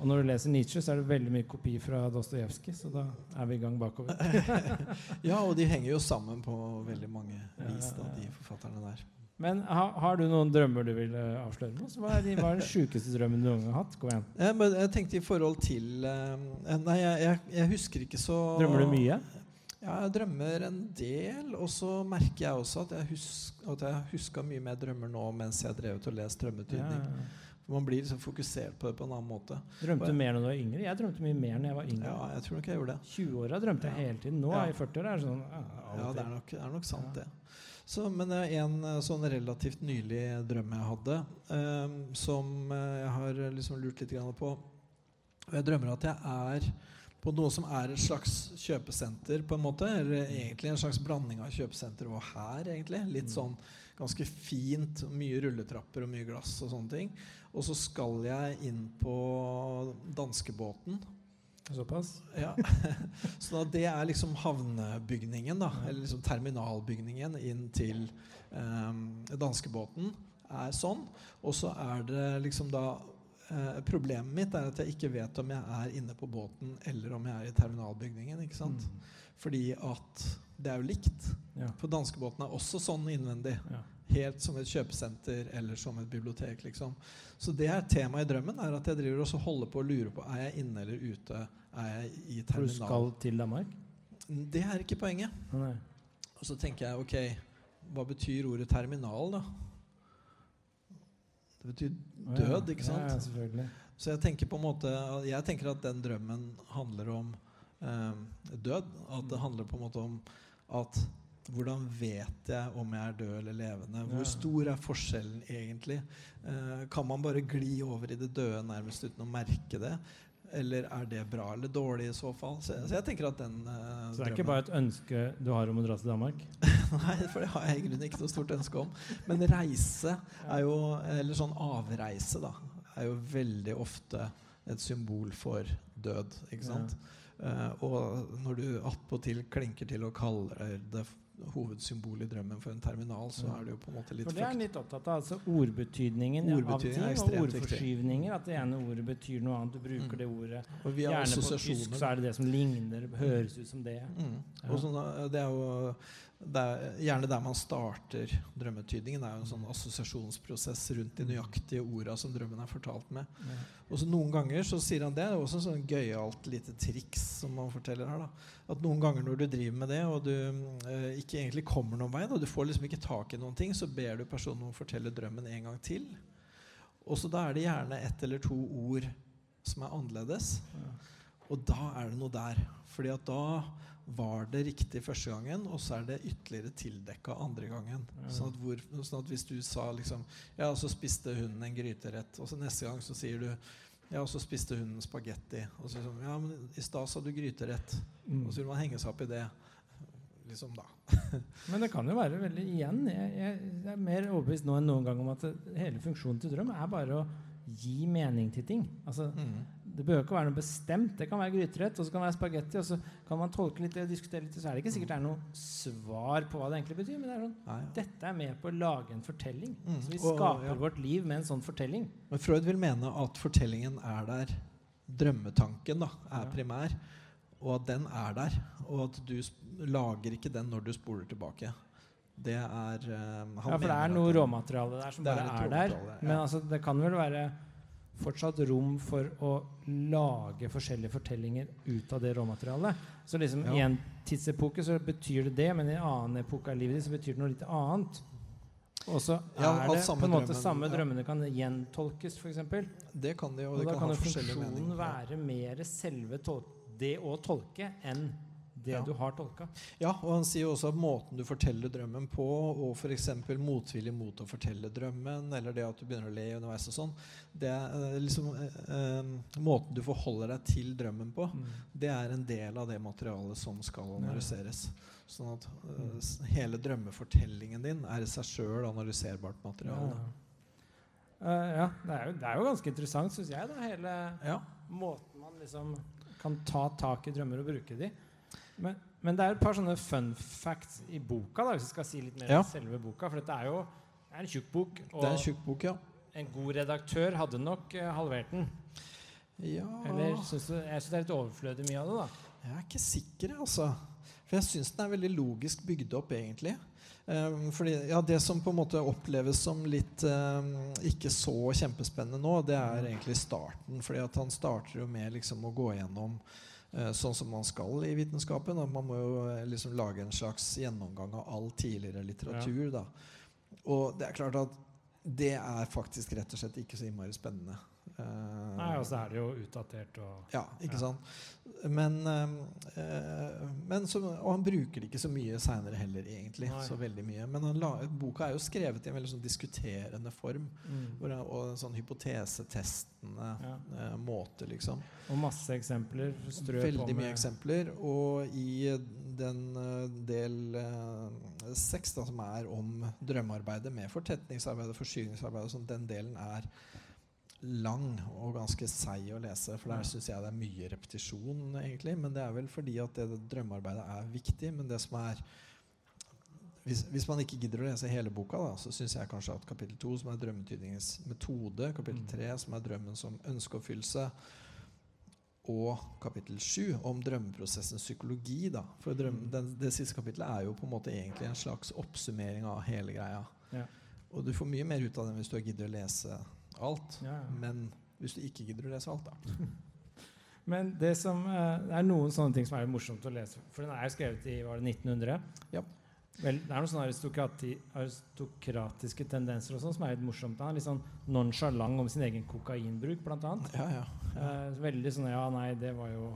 Og når du leser Nietzsche, så er det veldig mye kopi fra Dostojevskij, så da er vi i gang bakover. <laughs> ja, og de henger jo sammen på veldig mange <laughs> vis, da, de forfatterne der. Men ha, har du noen drømmer du vil eh, avsløre med oss? Hva er, de, hva er den sjukeste drømmen du noen gang har hatt? Kom igjen. Ja, men jeg tenkte i forhold til uh, Nei, jeg, jeg, jeg husker ikke så Drømmer du mye? Ja, jeg drømmer en del. Og så merker jeg også at jeg, husk, at jeg huska mye mer drømmer nå mens jeg drev ut og lest Ja. drømmetydning. Man blir liksom fokusert på det på en annen måte. Drømte du mer når du var yngre? Jeg drømte mye mer når jeg var yngre. Ja, jeg tror nok jeg gjorde det. 20-åra drømte jeg Ja. hele tiden. Nå Ja. er jeg i 40-åra. er det sånn ja, Ja, det er nok, det er nok sant, Ja. det. Så, men det er en eh, sånn relativt nylig drøm jeg hadde, eh, som eh, jeg har liksom lurt litt på. Og jeg drømmer at jeg er på noe som er et slags kjøpesenter, på en måte. Eller egentlig en slags blanding av kjøpesenter og her, egentlig. Litt Mm. sånn ganske fint. Mye rulletrapper og mye glass og sånne ting. Og så skal jeg inn på danskebåten. Såpass? Ja. <laughs> Så det er liksom havnebygningen, da, eller liksom terminalbygningen inn til um, danskebåten, er sånn. Og så er det liksom da eh, Problemet mitt er at jeg ikke vet om jeg er inne på båten eller om jeg er i terminalbygningen. ikke sant? Mm. Fordi at det er jo likt. Ja. For danskebåten er også sånn innvendig. Ja. Helt som et kjøpesenter eller som et bibliotek. liksom. Så det er temaet i drømmen. er At jeg driver også holder på å lure på er jeg inne eller ute. Er jeg i For du skal til Danmark? Det er ikke poenget. Nei. Og så tenker jeg ok, hva betyr ordet terminal, da? Det betyr død, ikke sant? Ja, ja, selvfølgelig. Så jeg tenker på en måte Jeg tenker at den drømmen handler om eh, død. At det handler på en måte om at hvordan vet jeg om jeg er død eller levende? Hvor stor er forskjellen egentlig? Eh, kan man bare gli over i det døde nærmest uten å merke det? Eller er det bra eller dårlig i så fall? Så, så jeg tenker at den eh, Så det er ikke bare et ønske du har om å dra til Danmark? <laughs> Nei, for det har jeg i grunnen ikke noe stort ønske om. Men reise er jo Eller sånn avreise, da. Er jo veldig ofte et symbol for død. Ikke sant? Eh, og når du attpåtil klinker til og kaller det hovedsymbolet i drømmen for en terminal, så er det jo på en måte litt For det er litt opptatt av. altså Ordbetydningen av ting og ordforskyvninger. At det ene ordet betyr noe annet. Du bruker Mm. det ordet. Gjerne på tysk så er det det som ligner, høres ut som det. Mm. Ja. Sånn, eh, det er jo er, Gjerne der man starter drømmetydningen, er jo en sånn assosiasjonsprosess rundt de nøyaktige orda som drømmen er fortalt med. Ja. Og så Noen ganger så sier han det. Det er også en sånn gøyalt lite triks som man forteller her. da At noen ganger når du driver med det, og du eh, ikke egentlig kommer noen vei, da, du får liksom ikke tak i noen ting, så ber du personen om å fortelle drømmen en gang til. Og så da er det gjerne ett eller to ord som er annerledes. Ja. Og da er det noe der. Fordi at da var det riktig første gangen, og så er det ytterligere tildekka andre gangen. Ja. Sånn, at hvor, sånn at hvis du sa liksom Ja, så spiste hunden en gryterett. Og så neste gang så sier du Ja, og så spiste hunden spagetti. Og så sånn Ja, men i stad sa du gryterett. Mm. Og så vil man henge seg opp i det. Liksom da. <laughs> Men det kan jo være veldig igjen. Jeg, jeg, jeg er mer overbevist nå enn noen gang om at hele funksjonen til drøm er bare å gi mening til ting. Altså, Mm. Det behøver ikke være noe bestemt. Det kan være gryterett, og så kan det være spagetti. Og så kan man tolke litt og diskutere litt, så er det ikke sikkert det er noe svar på hva det egentlig betyr. Men det er sånn, Nei. dette er med på å lage en fortelling. Mm. Så vi Og- skaper ja. vårt liv med en sånn fortelling. Men Freud vil mene at fortellingen er der. Drømmetanken da, er Ja. primær. Og at den er der. Og at du lager ikke den når du spoler tilbake. Det er um, Ja, for det er noe råmateriale der som bare er der. ja. Men altså, det kan vel være fortsatt rom for å lage forskjellige fortellinger ut av det råmaterialet. Så liksom i en tidsepoke så betyr det det, men i en annen epoke av livet ditt så betyr det noe litt annet. Og så Ja, er det på en måte drømmen- samme ja. drømmene kan gjentolkes, f.eks. Det kan de, og, Og det da kan, jo funksjonen være mer selve det å tolke enn det Ja. du har tolka. Ja, og han sier også at måten du forteller drømmen på, og f.eks. motvillig mot å fortelle drømmen, eller det at du begynner å le underveis og sånn, det er eh, liksom eh, eh, Måten du forholder deg til drømmen på, Mm. det er en del av det materialet som skal analyseres. Sånn at eh, hele drømmefortellingen din er i seg sjøl analyserbart materiale. Ja, Uh, ja det, er jo, det er jo ganske interessant, syns jeg, da, hele Ja. måten man liksom kan ta tak i drømmer og bruke de. Men, men det er et par sånne fun facts i boka, da, hvis vi skal si litt mer Ja. om selve boka. For dette er jo det er en tjukk bok, og Det er en tjukk bok, ja. en god redaktør hadde nok eh, halvert den. ja. Eller syns du, jeg syns det er litt overflødig mye av det, da. Jeg er ikke sikker, altså. For jeg syns den er veldig logisk bygd opp, egentlig. Um, fordi, ja, Det som på en måte oppleves som litt um, ikke så kjempespennende nå, det er egentlig starten. fordi at han starter jo med liksom å gå gjennom sånn som man skal i vitenskapen. At man må jo eh, liksom lage en slags gjennomgang av all tidligere litteratur. Da. Og det er klart at det er faktisk rett og slett ikke så innmari spennende. Eh, Nei, Og så er det jo utdatert og ja, ikke Ja. sant? Men, eh, eh, men så, Og han bruker det ikke så mye seinere heller, egentlig. Nei. Så veldig mye Men han la, boka er jo skrevet i en veldig sånn diskuterende form. mm. Hvor, og en sånn hypotesetestende Ja. måte, liksom. Og masse eksempler. Veldig mye eksempler. Og i den del seks, som er om drømmearbeidet med fortetningsarbeidet og forsyningsarbeid, sånn, den delen er lang og ganske seig å lese. For der syns jeg det er mye repetisjon, egentlig. Men det er vel fordi at det, drømmearbeidet er viktig. Men det som er hvis, hvis man ikke gidder å lese hele boka, da, så syns jeg kanskje at kapittel to, som er drømmetydningens metode, kapittel Mm. tre, som er drømmen som ønskeoppfyllelse, og kapittel sju om drømmeprosessens psykologi. Da. For drøm, Mm. den, det siste kapittelet er jo på en måte egentlig en slags oppsummering av hele greia. Ja. Og du får mye mer ut av den hvis du gidder å lese alt. Ja, ja. Men hvis du ikke gidder å lese alt, da. <laughs> Men det, som, eh, det er noen sånne ting som er morsomt å lese. For den er skrevet i var det 1900. Ja. Vel, det er noen sånne aristokrati, aristokratiske tendenser og sånn som er litt morsomt. Han er litt sånn nonsjalant om sin egen kokainbruk, blant annet. Ja, ja. Eh, veldig sånn Ja, nei, det var jo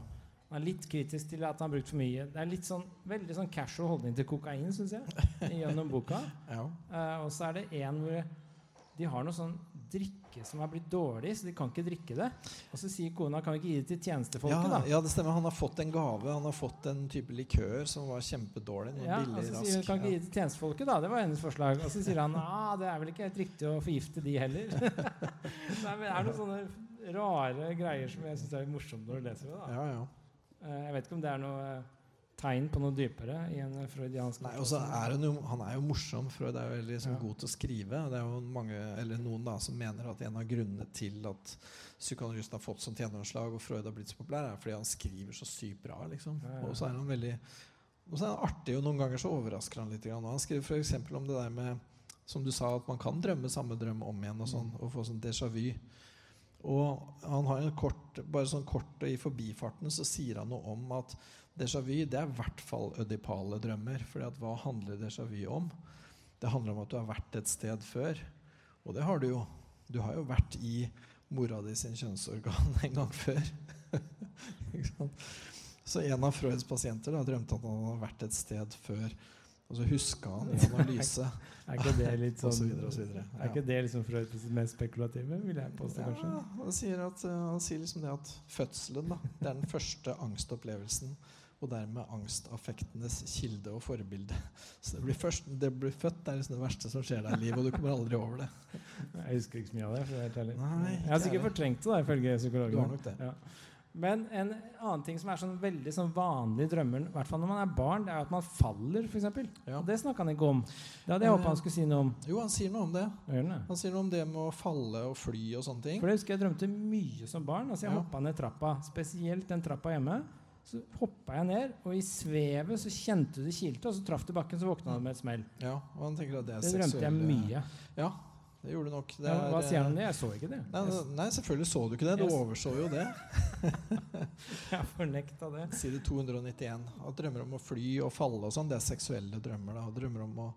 Han er litt kritisk til at han har brukt for mye. Det er litt sånn veldig sånn casual holdning til kokain, syns jeg, gjennom boka. <laughs> ja. Eh, og så er det en hvor de har noe sånn drikke som er blitt dårlig, så de kan ikke drikke det. Og så sier kona kan vi ikke gi det til tjenestefolket, Ja, da. ja, det stemmer. Han har fått en gave. Han har fått en type likør som var kjempedårlig. Ja, Ja, og så sier hun kan ikke gi det til tjenestefolket, da. Det var hennes forslag. Og så sier han ah, det er vel ikke helt riktig å forgifte de heller. <laughs> Nei, men det er noen sånne rare greier som jeg syns er morsomt når du leser det. da. Ja, ja. Eh, jeg vet ikke om det er noe eh, tegn på noe dypere i en freudiansk Nei, er han, jo, han er jo morsom. Freud er jo veldig liksom, Ja. god til å skrive. Det er jo mange, eller noen da, som mener at en av grunnene til at psykoanalysen har fått sånt gjennomslag og Freud har blitt så populær, er fordi han skriver så sykt bra. liksom. Ja, ja. Og så er han veldig og så er han artig, og noen ganger så overrasker han litt. Grann. Og Han skriver f.eks. om det der med som du sa, at man kan drømme samme drøm om igjen og sånn, og få sånn déjà vu. Og han har en kort, bare sånn kort og i forbifarten så sier han noe om at déjà vu det er i hvert fall ødipale drømmer. For hva handler déjà vu om? Det handler om at du har vært et sted før. Og det har du jo. Du har jo vært i mora di sin kjønnsorgan <laughs> en gang før. <laughs> Så en av Freuds pasienter da, drømte at han hadde vært et sted før. Og så huska han i analyse. <laughs> Er ikke det litt Og så sånn videre og så videre. Er ikke det liksom Freuds mest spekulative, vil jeg påstå, kanskje? Ja, han sier, at, uh, han sier liksom det at fødselen da, det er den første angstopplevelsen. Og dermed angstaffektenes kilde og forbilde. Så det blir, først, det blir født det er liksom det verste som skjer deg i livet, og du kommer aldri over det. Jeg husker ikke så mye av det. for å være helt. Nei, jeg har sikkert fortrengt det, ifølge psykologen. det. Ja. Men en annen ting som er sånn veldig sånn vanlig i drømmer, i hvert fall når man er barn, det er at man faller, f.eks. Ja. Og det snakka han ikke om. Det hadde jeg håpa han skulle si noe om. Jo, han sier noe om det. Det? Han sier noe om det med å falle og fly og sånne ting. For det husker jeg drømte mye som barn. Altså Jeg Ja. hoppa ned trappa. Spesielt den trappa hjemme. Så hoppa jeg ned, og i svevet så kjente du det kilte, og så traff du bakken, så våkna du med et smell. Ja, og han tenker at det er Det drømte jeg mye. Ja, det gjorde du nok. Det Ja, hva er, sier han om det? Jeg så ikke det. Nei, nei, selvfølgelig så du ikke det. Du overså jo det. <laughs> Jeg har fornekta det. Side 291. At drømmer om å fly og falle og sånn, det er seksuelle drømmer. da. Drømmer om å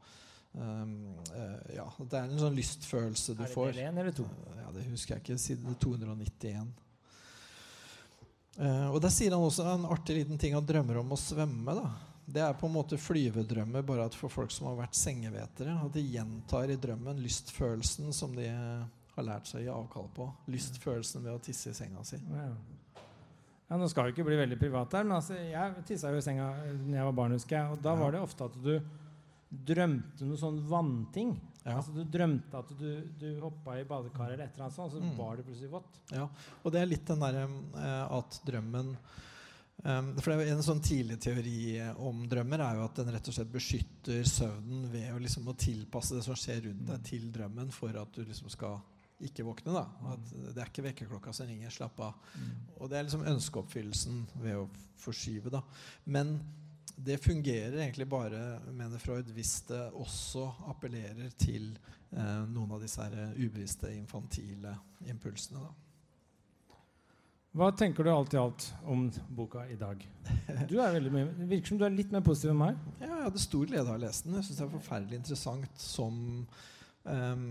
Um, uh, Ja, det er en sånn lystfølelse du får. Er det del én eller to? Ja, Det husker jeg ikke. Side 291. Eh, og Der sier han også en artig liten ting han drømmer om å svømme. da. Det er på en måte flyvedrømmer, bare at for folk som har vært sengevetere. At de gjentar i drømmen lystfølelsen som de har lært seg å gi avkall på. Lystfølelsen ved å tisse i senga si. Ja. ja, Nå skal vi ikke bli veldig privat her, men altså, jeg tissa jo i senga da jeg var barn, husker jeg. Og da var det ofte at du drømte noe sånn vannting. Ja. Altså Du drømte at du, du hoppa i badekaret eller et eller annet sånt, og så Mm. var det plutselig vått. Ja, og det er litt den derre eh, at drømmen um, For det er En sånn tidlig teori eh, om drømmer er jo at den rett og slett beskytter søvnen ved å liksom å tilpasse det som skjer rundt deg, til drømmen for at du liksom skal ikke våkne. da At Det er ikke vekkerklokka som ringer. Slapp av. Og det er liksom ønskeoppfyllelsen ved å forskyve. da Men det fungerer egentlig bare, mener Freud, hvis det også appellerer til eh, noen av disse her ubevisste, infantile impulsene. da Hva tenker du alt i alt om boka i dag? Du er veldig mye, det virker som du er litt mer positiv enn meg. Ja, jeg hadde stor glede av å lese den. Jeg syns det er forferdelig interessant som eh,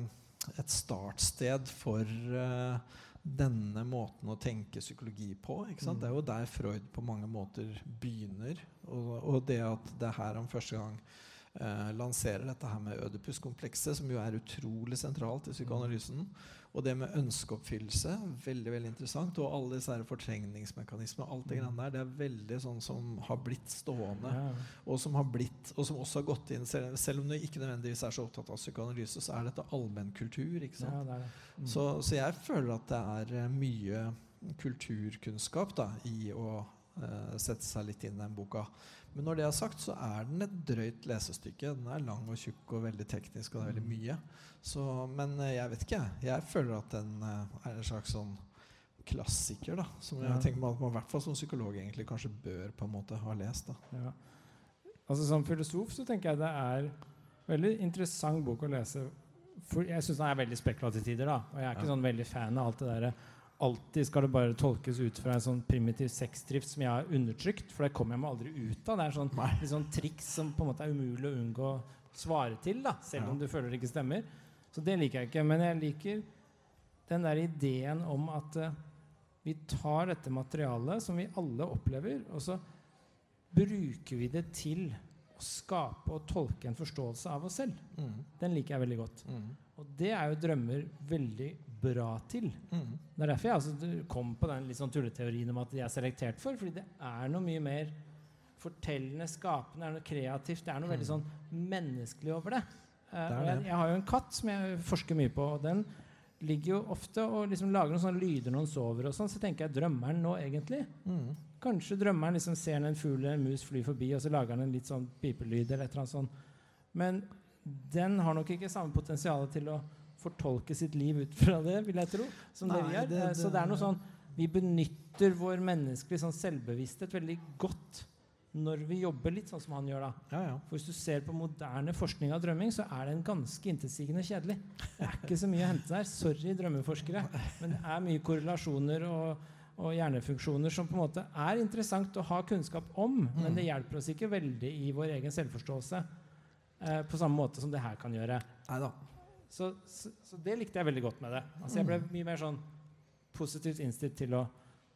et startsted for eh, denne måten å tenke psykologi på. Ikke? Mm. Det er jo der Freud på mange måter begynner. Og, og det at det er her han første gang lanserer dette her med Ødipus-komplekset, som jo er utrolig sentralt i psykoanalysen. Og det med ønskeoppfyllelse, veldig veldig interessant. Og alle disse fortrengningsmekanismene, alt det grann der, det er veldig sånn som har blitt stående og som har blitt, og som også har gått inn Selv, om du ikke nødvendigvis er så opptatt av psykoanalyse, så er dette allmennkultur. ikke sant? Ja, det det. Mm. Så, så jeg føler at det er eh, mye kulturkunnskap da, i å uh, sette seg litt inn i den boka. Men når det er sagt, så er den et drøyt lesestykke. Den er lang og tjukk og veldig teknisk, og det er veldig mye. Så, men eh, jeg vet ikke, jeg. Føler at den eh, er en slags sånn klassiker, da. Som Ja. jeg tenker at man i hvert fall som psykolog egentlig kanskje bør på en måte ha lest. da. Ja. Altså Som filosof så tenker jeg det er veldig interessant bok å lese. For jeg syns den er veldig spekulativ til tider. da Og jeg er ikke Ja. sånn veldig fan av alt det derre Alltid skal det bare tolkes ut fra en sånn primitiv sexdrift som jeg har undertrykt. For det kommer jeg meg aldri ut av. Det er sånn, et sånn triks som på en måte er umulig å unngå å svare til, da selv Ja. om du føler det ikke stemmer. Så det liker jeg ikke. Men jeg liker den der ideen om at uh, vi tar dette materialet som vi alle opplever, og så bruker vi det til å skape og tolke en forståelse av oss selv. Mm. Den liker jeg veldig godt. Mm. Og det er jo drømmer veldig bra til. Mm. Det er derfor jeg altså kom på den litt sånn tulleteorien om at de er selektert for. Fordi det er noe mye mer fortellende, skapende, er noe kreativt. Det er noe veldig Mm. sånn menneskelig over det. Uh, Det det. jeg, jeg har jo en katt som jeg forsker mye på, og den ligger jo ofte og liksom lager noen sånne lyder når den sover og sånn. Så tenker jeg drømmer den nå egentlig? Mm. Kanskje drømmeren liksom ser en fugl eller en mus fly forbi, og så lager han en litt sånn pipelyd eller et eller annet sånt. Men den har nok ikke samme potensial til å fortolke sitt liv ut fra det, vil jeg tro, som det vi gjør. det- det, Så det er noe sånn Vi benytter vår menneskelige sånn selvbevissthet veldig godt når vi jobber litt sånn som han gjør da. Ja, ja. For hvis du ser på moderne forskning av drømming, så er den ganske intetsigende kjedelig. Det er ikke så mye å hente der. Sorry, drømmeforskere. Men det er mye korrelasjoner og, og hjernefunksjoner som på en måte er interessant å ha kunnskap om, men Mm. det hjelper oss ikke veldig i vår egen selvforståelse. Eh, på samme måte som det her kan gjøre. Nei da. Så, så, så det likte jeg veldig godt med det. Altså Jeg ble mye mer sånn positivt innstilt til å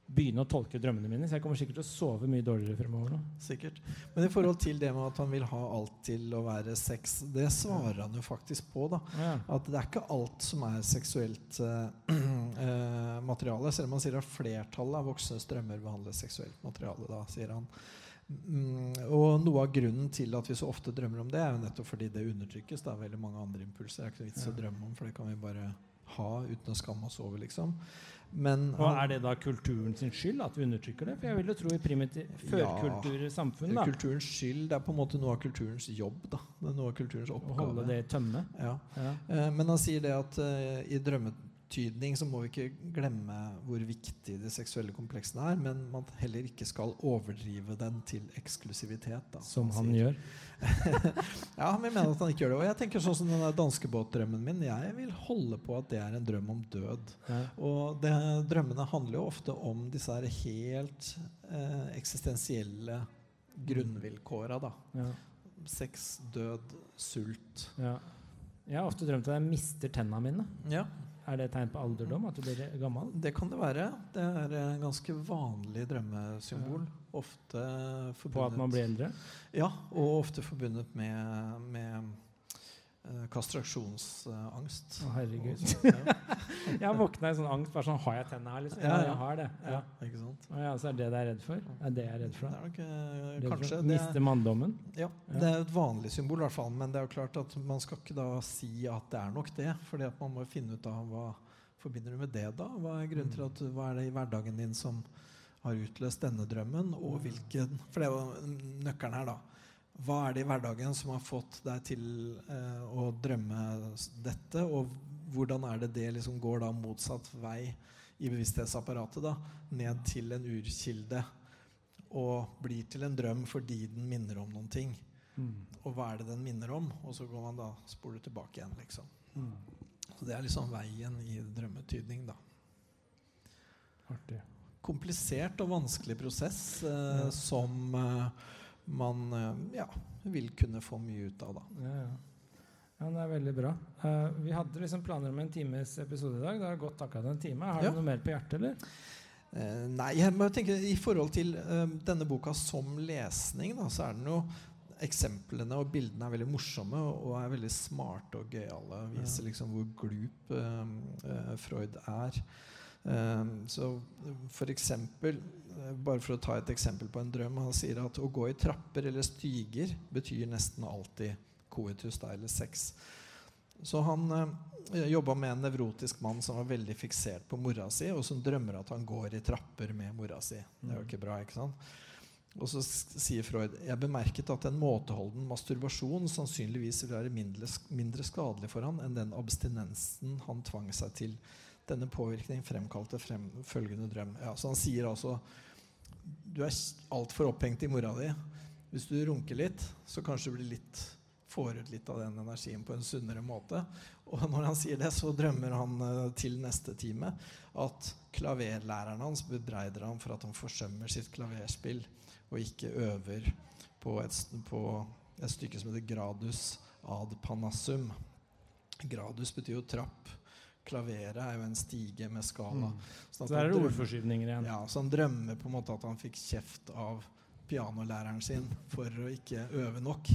begynne å tolke drømmene mine, så jeg kommer sikkert til å sove mye dårligere fremover nå. Sikkert. Men i forhold til det med at han vil ha alt til å være sex, det svarer han jo faktisk på. da. Ja. At det er ikke alt som er seksuelt uh, uh, <clears throat> materiale. Selv om han sier at flertallet av voksnes drømmer behandles seksuelt materiale. da, sier han. Mm, og noe av grunnen til at vi så ofte drømmer om det, er jo nettopp fordi det undertrykkes. Det er veldig mange andre impulser. Det er ikke noe vits å drømme om, for det kan vi bare ha uten å skamme oss over, liksom. Men Og er det da kulturen sin skyld at vi undertrykker det? For jeg vil jo tro i primitiv førkultursamfunn da, kulturens skyld Det er på en måte noe av kulturens jobb. da. Det er noe av kulturens oppgave. å holde det i tømme. Ja. Ja. Eh, men han sier det at uh, i drømmetydning så må vi ikke glemme hvor viktig de seksuelle kompleksene er, men man heller ikke skal overdrive den til eksklusivitet. Da, Som han sier. gjør. <laughs> Ja, men jeg mener at han ikke gjør det. Og jeg tenker sånn som den danskebåtdrømmen min. Jeg vil holde på at det er en drøm om død. Ja. Og det, drømmene handler jo ofte om disse her helt eh, eksistensielle grunnvilkåra. da. Ja. Sex, død, sult. Ja. Jeg har ofte drømt at jeg mister tenna mine. Ja, Er det et tegn på alderdom? At du blir gammel? det kan det være. Det er en ganske vanlig drømmesymbol. Ofte forbundet På at man blir eldre? Ja, og ofte forbundet med, med eh, kastrasjonsangst. Å, herregud. <laughs> Jeg våkna i sånn angst. Bare sånn Har jeg tenna her, liksom? Ja, jeg har det. Ja. Ja, ikke sant? Og ja, så er det det jeg er redd for? Er det jeg er redd for? Det er nok eh, kanskje det, Miste manndommen? ja, Ja. det er et vanlig symbol, i hvert fall. Men det er jo klart at man skal ikke da si at det er nok det. fordi at man må finne ut av hva forbinder du med det, da? Hva er grunnen til at Hva er det i hverdagen din som har utløst denne drømmen? Og hvilken For det er jo nøkkelen her, da. Hva er det i hverdagen som har fått deg til eh, å drømme dette? Og hvordan er det det liksom går da motsatt vei i bevissthetsapparatet? da, Ned til en urkilde og blir til en drøm fordi den minner om noen ting. Mm. Og hva er det den minner om? Og så går man da spoler tilbake igjen, liksom. Mm. Så det er liksom veien i drømmetydning, da. Artig. Komplisert og vanskelig prosess eh, Ja. som eh, man eh, ja, vil kunne få mye ut av, da. Ja, ja. ja, det er veldig bra. Uh, vi hadde liksom planer om en times episode i dag. Det har gått akkurat en time. Har du noe mer på hjertet, eller? Uh, nei, jeg må tenke i forhold til uh, denne boka som lesning, da, så er den jo Eksemplene og bildene er veldig morsomme og, er veldig smarte og gøyale. Viser liksom hvor glup Freud er. Eh, så for eksempel eh, Bare for å ta et eksempel på en drøm. Han sier at å gå i trapper eller stiger betyr nesten alltid coitus, eller sex. Så han eh, jobba med en nevrotisk mann som var veldig fiksert på mora si, og som drømmer at han går i trapper med mora si. Det er jo ikke bra, ikke sant? Og så sier Freud jeg bemerket at en måteholden masturbasjon sannsynligvis vil være mindre, mindre skadelig for han enn den abstinensen han tvang seg til. Denne påvirkning fremkalte frem, følgende drøm. Ja, så han sier altså du er altfor opphengt i mora di. Hvis du runker litt, så kanskje du blir litt får ut litt av den energien på en sunnere måte. Og når han sier det, så drømmer han eh, til neste time at klaverlæreren hans bebreider ham for at han forsømmer sitt klaverspill og ikke øver på et, på et stykke som heter gradus ad panassum. Gradus betyr jo trapp. Klaveret er jo en stige med skala. Mm. Sånn Så der er det ordforskyvninger igjen. ja, så han drømmer på en måte at han fikk kjeft av pianolæreren sin for å ikke øve nok.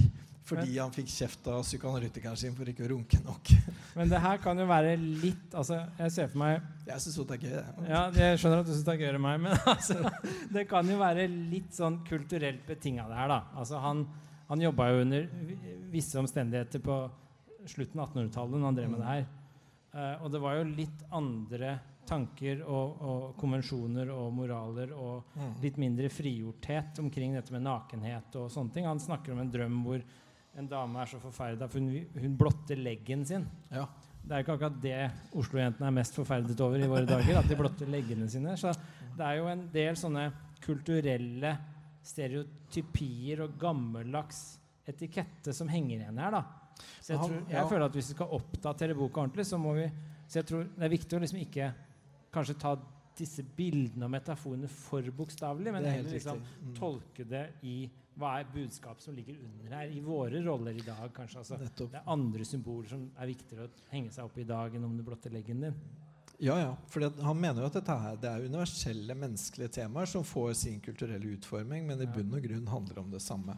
Fordi han fikk kjeft av psykoanalytikeren sin for ikke å runke nok. <laughs> Men det her kan jo være litt altså, Jeg ser for meg Jeg syns det er gøy. Ja, jeg skjønner at du syns det er gøyere enn meg, men <laughs> altså, det kan jo være litt sånn kulturelt betinga, det her, da. Altså, han han jobba jo under visse omstendigheter på slutten av 1800-tallet når han drev med det her. Eh, og det var jo litt andre tanker og, og konvensjoner og moraler og Mm. litt mindre frigjorthet omkring dette med nakenhet og sånne ting. Han snakker om en drøm hvor en dame er så forferda for hun, hun blotter leggen sin. Ja. Det er ikke akkurat det Oslo-jentene er mest forferdet over i våre dager. At de blotter leggene sine. Så det er jo en del sånne kulturelle stereotypier og gammeldags etikette som henger igjen her. da. Så jeg, tror, jeg ja. føler at hvis vi skal oppdatere boka ordentlig, så må vi Så jeg tror det er viktig å liksom ikke kanskje ta disse bildene og metaforene for bokstavelig, men er heller liksom. Mm. tolke det i hva er budskapet som ligger under her, i våre roller i dag, kanskje. altså det er andre symboler som er viktigere å henge seg opp i dag enn om du blotter leggen din. Ja, ja. For han mener jo at dette her, det er universelle menneskelige temaer som får sin kulturelle utforming, men i bunn og grunn handler om det samme.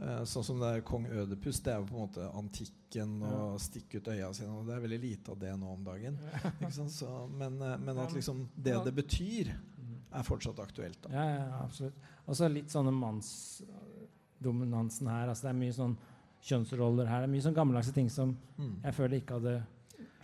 Eh, sånn som det er Kong Ødepus, det er jo på en måte antikken og stikke ut øya sine. Og det er veldig lite av det nå om dagen. <laughs> Ikke sant? Så, men, eh, men at liksom det det betyr, er fortsatt aktuelt. Da. Ja, ja, absolutt. Og så litt sånne mannsdominansen her. altså Det er mye sånn kjønnsroller her. Det er mye sånn gammeldagse ting som Mm. jeg føler ikke hadde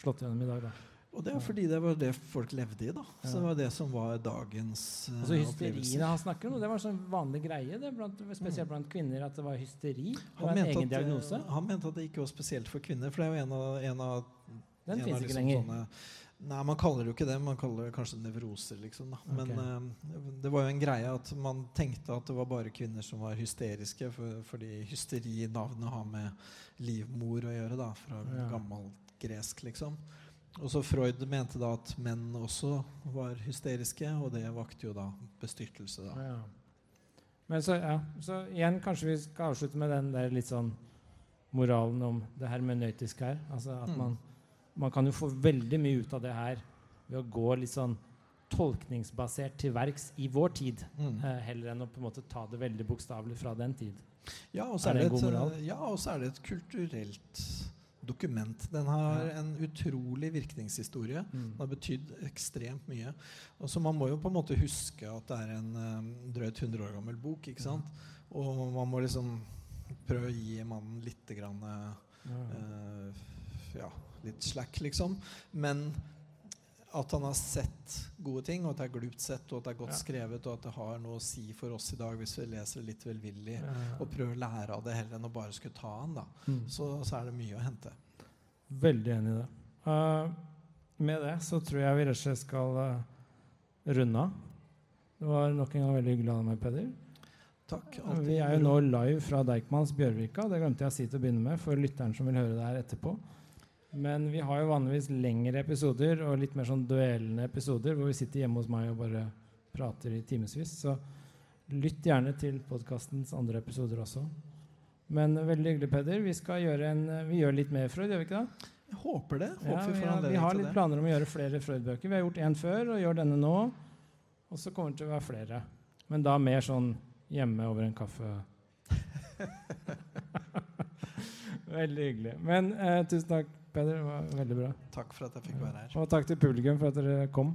slått gjennom i dag. da. Og det er fordi det var det folk levde i. da Så det var det som var dagens uh, Altså Hysteriene han snakker om, det var en sånn vanlig greie, det blant, spesielt blant kvinner, at det var hysteri. Det var en egen at, diagnose. eh, han mente at det ikke var spesielt for kvinner. For det er jo en av, en av Den en fins liksom ikke lenger. sånne, Nei, man kaller det jo ikke det. Man kaller det kanskje nevroser, liksom. Da. Men okay. uh, det var jo en greie at man tenkte at det var bare kvinner som var hysteriske, for, fordi hysteri navnet har med livmor å gjøre, da, fra Ja. gammelt gresk, liksom. Og så Freud mente da at menn også var hysteriske, og det vakte jo da bestyrtelse, da. Ja. Men så, ja, så igjen, kanskje vi skal avslutte med den der litt sånn moralen om det hermenøytiske her. Altså at Mm. man, man kan jo få veldig mye ut av det her ved å gå litt sånn tolkningsbasert til verks i vår tid, Mm. eh, heller enn å på en måte ta det veldig bokstavelig fra den tid. Ja, og så Er er, det et, eh, ja, er det et kulturelt dokument. Den har en utrolig virkningshistorie. Mm. Den har betydd ekstremt mye. Og så Man må jo på en måte huske at det er en um, drøyt 100 år gammel bok. ikke sant? Og man må liksom prøve å gi mannen litt grann, eh, ja, litt slack, liksom. Men at han har sett gode ting, og at det er glupt sett, og at det er godt Ja. skrevet, og at det har noe å si for oss i dag hvis vi leser det litt velvillig, Ja. og prøver å lære av det heller enn å bare skulle ta han, da. Mm. Så, så er det mye å hente. Veldig enig i det. Uh, med det så tror jeg vi rett og slett skal uh, runde av. Det var nok en gang veldig hyggelig å ha deg med, Peder. Takk. Vi er jo nå live fra Deichmans Bjørvika. Det glemte jeg å si til å begynne med for lytteren som vil høre det her etterpå. Men vi har jo vanligvis lengre episoder og litt mer sånn duellende episoder hvor vi sitter hjemme hos meg og bare prater i timevis. Så lytt gjerne til podkastens andre episoder også. Men veldig hyggelig, Peder. Vi skal gjøre en, vi gjør litt mer Freud, gjør vi ikke det? Jeg håper det. Håper Ja, vi har, vi har litt planer om å gjøre flere Freud-bøker. Vi har gjort én før og gjør denne nå. Og så kommer det til å være flere. Men da mer sånn hjemme over en kaffe. <laughs> veldig hyggelig. Men eh, tusen takk, Peder. Det var veldig bra. Takk for at jeg fikk være her. Og takk til publikum for at dere kom.